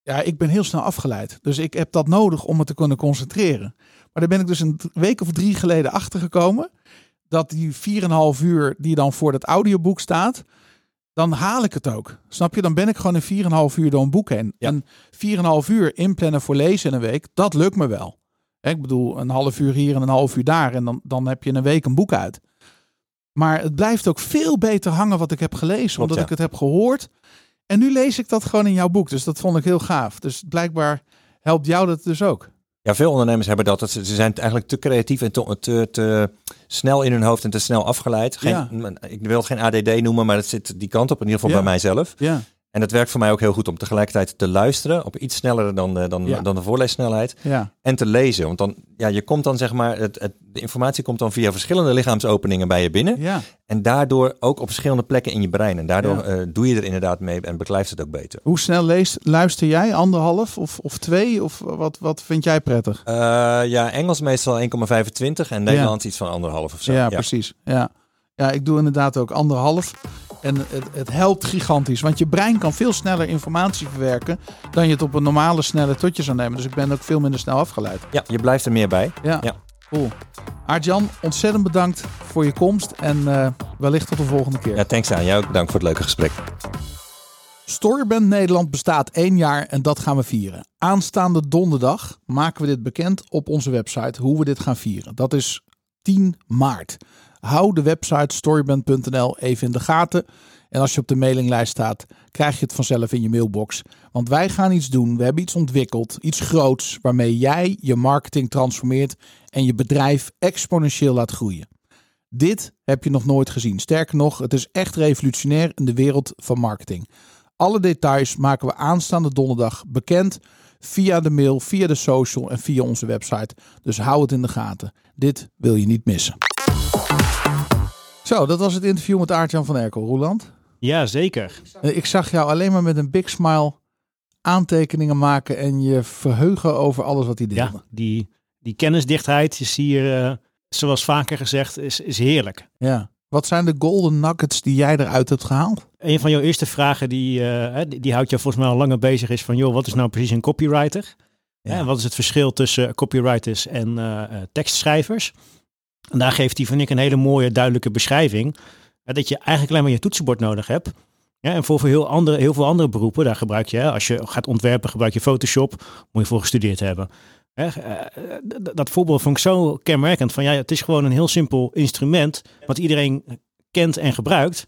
Ja, ik ben heel snel afgeleid. Dus ik heb dat nodig om me te kunnen concentreren. Maar daar ben ik dus een week of drie geleden achtergekomen. Dat die 4,5 uur die dan voor dat audioboek staat, dan haal ik het ook. Snap je? Dan ben ik gewoon in 4,5 uur door een boek heen. Ja. En 4,5 uur inplannen voor lezen in een week, dat lukt me wel. Ik bedoel, een half uur hier en een half uur daar. En dan, dan heb je in een week een boek uit. Maar het blijft ook veel beter hangen wat ik heb gelezen. Omdat ja. ik het heb gehoord. En nu lees ik dat gewoon in jouw boek. Dus dat vond ik heel gaaf. Dus blijkbaar helpt jou dat dus ook. Ja, veel ondernemers hebben dat. ze, ze zijn eigenlijk te creatief en te, te, te snel in hun hoofd en te snel afgeleid. Geen, Ja. Ik wil geen ADD noemen, maar het zit die kant op, in ieder geval Ja. bij mijzelf. Ja, En het werkt voor mij ook heel goed om tegelijkertijd te luisteren op iets sneller dan, eh, dan, Ja. dan de voorleessnelheid. ja, En te lezen. Want dan, ja, je komt dan zeg maar, het, het, de informatie komt dan via verschillende lichaamsopeningen bij je binnen. ja. En daardoor ook op verschillende plekken in je brein. En daardoor eh, doe je er inderdaad mee en beklijft het ook beter. Hoe snel leest, luister jij? Anderhalf of, of twee? Of wat, wat vind jij prettig? Eh, ja, Engels meestal 1,25 en Nederlands iets van anderhalf of zo. Ja, precies. Ja. ja, ik doe inderdaad ook anderhalf. En het, het helpt gigantisch. Want je brein kan veel sneller informatie verwerken dan je het op een normale snelle totje zou nemen. Dus ik ben ook veel minder snel afgeleid. Ja, je blijft er meer bij. Ja, Ja. cool. Aart-Jan, ontzettend bedankt voor je komst. En eh, wellicht tot de volgende keer. Ja, thanks aan jou. Bedankt voor het leuke gesprek. Storyband Nederland bestaat één jaar en dat gaan we vieren. Aanstaande donderdag maken we dit bekend op onze website hoe we dit gaan vieren. Dat is 10 maart. Hou de website storyband.nl even in de gaten. En als je op de mailinglijst staat, krijg je het vanzelf in je mailbox. Want wij gaan iets doen. We hebben iets ontwikkeld, iets groots, waarmee jij je marketing transformeert en je bedrijf exponentieel laat groeien. Dit heb je nog nooit gezien. Sterker nog, het is echt revolutionair in de wereld van marketing. Alle details maken we aanstaande donderdag bekend via de mail, via de social en via onze website. Dus hou het in de gaten. Dit wil je niet missen. Zo, dat was het interview met Aart-Jan van Erkel. Roeland, Ja, zeker. Eh, ik zag jou alleen maar met een big smile aantekeningen maken en je verheugen over alles wat hij deelde. Ja, die, die kennisdichtheid is hier, eh, zoals vaker gezegd, is, is heerlijk. Ja. Wat zijn de golden nuggets die jij eruit hebt gehaald? Een van jouw eerste vragen die, eh, die, die houdt jou volgens mij al langer bezig is van, joh, wat is nou precies een copywriter? Ja. En wat is het verschil tussen copywriters en eh, tekstschrijvers? En daar geeft hij, vind ik, een hele mooie, duidelijke beschrijving. hè, dat je eigenlijk alleen maar je toetsenbord nodig hebt. Ja, en voor, voor heel, andere, heel veel andere beroepen, daar gebruik je, hè, als je gaat ontwerpen, gebruik je Photoshop, moet je voor gestudeerd hebben. Hè, eh, dat voorbeeld vond ik zo kenmerkend. Van ja, het is gewoon een heel simpel instrument, wat iedereen kent en gebruikt.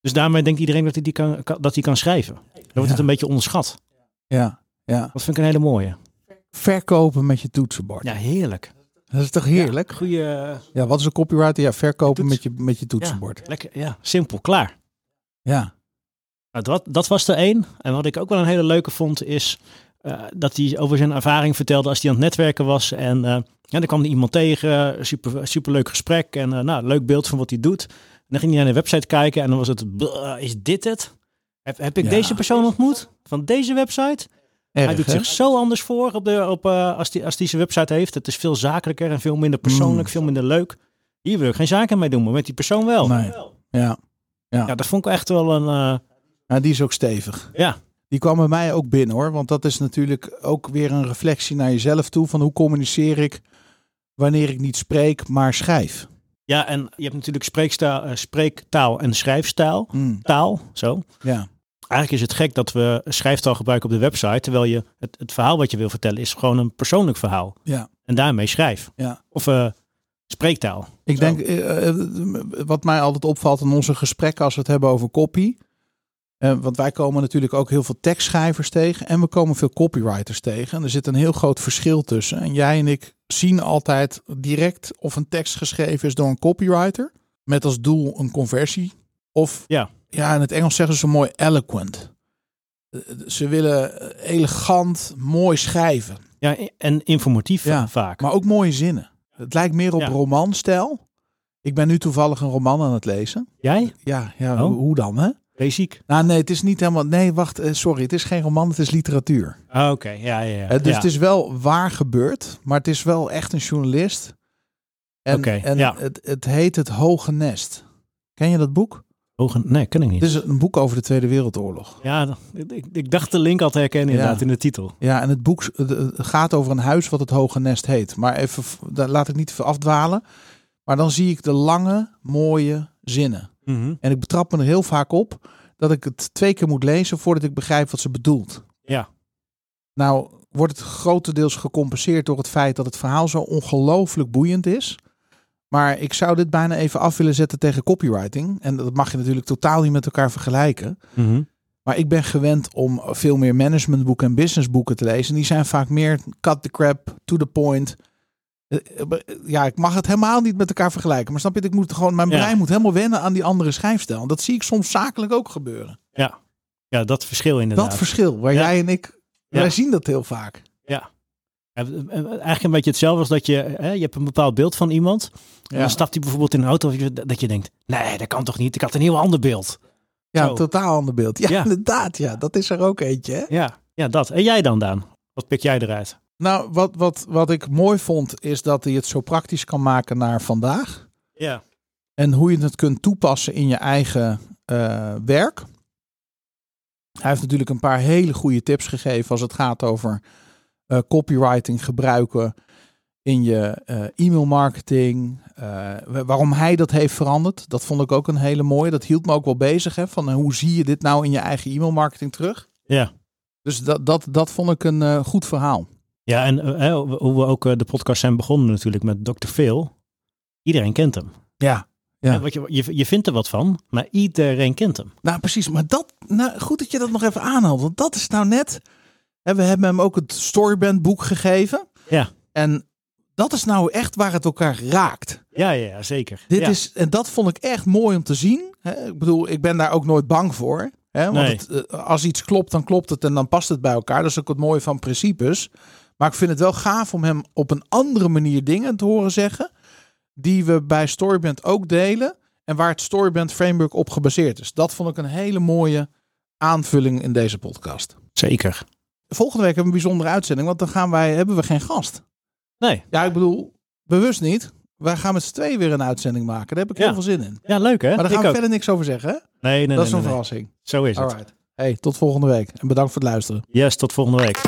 Dus daarmee denkt iedereen dat hij die kan, dat hij kan schrijven. Dan wordt het een beetje onderschat. Ja, ja. Dat vind ik een hele mooie. Verkopen met je toetsenbord. Ja, heerlijk. Dat is toch heerlijk? Goeie, Ja, wat is een copywriter? Ja, verkopen Toets. met je, met je toetsenbord. lekker, ja, simpel, klaar. Ja. Nou, dat, dat was er één. En wat ik ook wel een hele leuke vond, is eh, dat hij over zijn ervaring vertelde als hij aan het netwerken was. En eh ja, dan kwam iemand tegen, super, super leuk gesprek en eh, nou, leuk beeld van wat hij doet. En dan ging hij naar de website kijken en dan was het, "Bleh, is dit het? Heb, heb ik Ja. deze persoon ontmoet van deze website? Hij doet hè? zich zo anders voor op de, op, eh, als hij als die zijn website heeft. Het is veel zakelijker en veel minder persoonlijk, Mm. veel minder leuk. Hier wil ik geen zaken mee doen, maar met die persoon wel. Nee. Ja. Ja, dat vond ik echt wel een... eh, ja, die is ook stevig. ja, Die kwam bij mij ook binnen hoor. Want dat is natuurlijk ook weer een reflectie naar jezelf toe. Van hoe communiceer ik wanneer ik niet spreek, maar schrijf. Ja, en je hebt natuurlijk spreekstaal, eh, spreektaal en schrijfstaal. Mm, Taal, zo. Ja. Eigenlijk is het gek dat we schrijftaal gebruiken op de website, terwijl je het, het verhaal wat je wil vertellen is gewoon een persoonlijk verhaal. Ja. En daarmee schrijf. Ja. Of eh, spreektaal. Ik Zo. denk, eh, eh, wat mij altijd opvalt in onze gesprekken als we het hebben over copy. want wij komen natuurlijk ook heel veel tekstschrijvers tegen. En we komen veel copywriters tegen. En er zit een heel groot verschil tussen. En jij en ik zien altijd direct of een tekst geschreven is door een copywriter. Met als doel een conversie. Of, Ja. Ja in het Engels zeggen ze zo mooi eloquent. Eh, Ze willen eh, elegant, mooi schrijven. Ja, en informatief Ja, vaak. Maar ook mooie zinnen. Het lijkt meer op Ja. romanstijl. Ik ben nu toevallig een roman aan het lezen. Jij? Ja, ja Oh. hoe, hoe dan hè? Basic. Nou nee, het is niet helemaal... Nee, wacht, eh, sorry. Het is geen roman, het is literatuur. Ah, Oké, ja, ja, ja. Eh, dus het is wel waar gebeurd, maar het is wel echt een journalist. En, Oké, en het, het heet Het Hoge Nest. Ken je dat boek? Hoge- Nee, ken ik niet. Het is een boek over de Tweede Wereldoorlog. Ja, ik, ik dacht de link al te herkennen inderdaad Ja. in de titel. Ja, en het boek gaat over een huis wat het Hoge Nest heet. Maar even, daar laat ik niet even afdwalen. Maar dan zie ik de lange, mooie zinnen. Mhm. En ik betrap me er heel vaak op dat ik het twee keer moet lezen voordat ik begrijp wat ze bedoelt. Ja. Nou wordt het grotendeels gecompenseerd door het feit dat het verhaal zo ongelooflijk boeiend is. Maar ik zou dit bijna even af willen zetten tegen copywriting. En dat mag je natuurlijk totaal niet met elkaar vergelijken. Mhm. Maar ik ben gewend om veel meer managementboeken en businessboeken te lezen. Die zijn vaak meer cut the crap, to the point. Eh, eh, Ja, ik mag het helemaal niet met elkaar vergelijken. Maar snap je, ik moet gewoon, mijn Ja. brein moet helemaal wennen aan die andere schrijfstijl. En dat zie ik soms zakelijk ook gebeuren. Ja. ja, dat verschil inderdaad. Dat verschil, waar Ja. jij en ik, Ja. wij zien dat heel vaak. Ja, eigenlijk een beetje hetzelfde als dat je, hè, je hebt een bepaald beeld van iemand. En Ja, dan stapt hij bijvoorbeeld in een auto dat je denkt, nee, dat kan toch niet? Ik had een heel ander beeld. ja Zo. totaal ander beeld. Ja, Ja. inderdaad. Ja, dat is er ook eentje. Hè? Ja, ja, dat. En jij dan, Daan? Wat pik jij eruit? Nou, wat, wat, wat ik mooi vond, is dat hij het zo praktisch kan maken naar vandaag. Ja. En hoe je het kunt toepassen in je eigen eh, werk. Hij heeft natuurlijk een paar hele goede tips gegeven als het gaat over eh, copywriting gebruiken in je eh, e-mail marketing. eh, wa- waarom hij dat heeft veranderd, dat vond ik ook een hele mooie. Dat hield me ook wel bezig. Hè, van hoe zie je dit nou in je eigen e-mail marketing terug? Ja. Dus dat, dat, dat vond ik een goed verhaal. Ja, en hoe we ook de podcast zijn begonnen natuurlijk met Dr. Phil. Iedereen kent hem. Ja. Ja. Wat je, je, je vindt er wat van, maar iedereen kent hem. Nou, precies. Maar dat, nou, goed dat je dat nog even aanhaalt. Want dat is nou net. Hè, we hebben hem ook het Storyband boek gegeven. Ja. En dat is nou echt waar het elkaar raakt. Ja, ja, ja zeker. Dit ja. is, en dat vond ik echt mooi om te zien. Ik bedoel, ik ben daar ook nooit bang voor. Hè, want Nee. het, eh, als iets klopt, dan klopt het en dan past het bij elkaar. Dat is ook het mooie van principes. Maar ik vind het wel gaaf om hem op een andere manier dingen te horen zeggen. Die we bij Storyband ook delen. En waar het Storyband framework op gebaseerd is. Dat vond ik een hele mooie aanvulling in deze podcast. Zeker. Volgende week hebben we een bijzondere uitzending. Want dan gaan wij, hebben we geen gast. Nee. Ja, ik bedoel, bewust niet. Wij gaan met z'n tweeën weer een uitzending maken. Daar heb ik Ja. heel veel zin in. Ja, leuk hè? Maar daar Ik gaan we ook. verder niks over zeggen. Hè? Nee, nee, dat is nee, een nee, nee. verrassing. Zo is het. Alright. Hey, tot volgende week. En bedankt voor het luisteren. Yes, tot volgende week.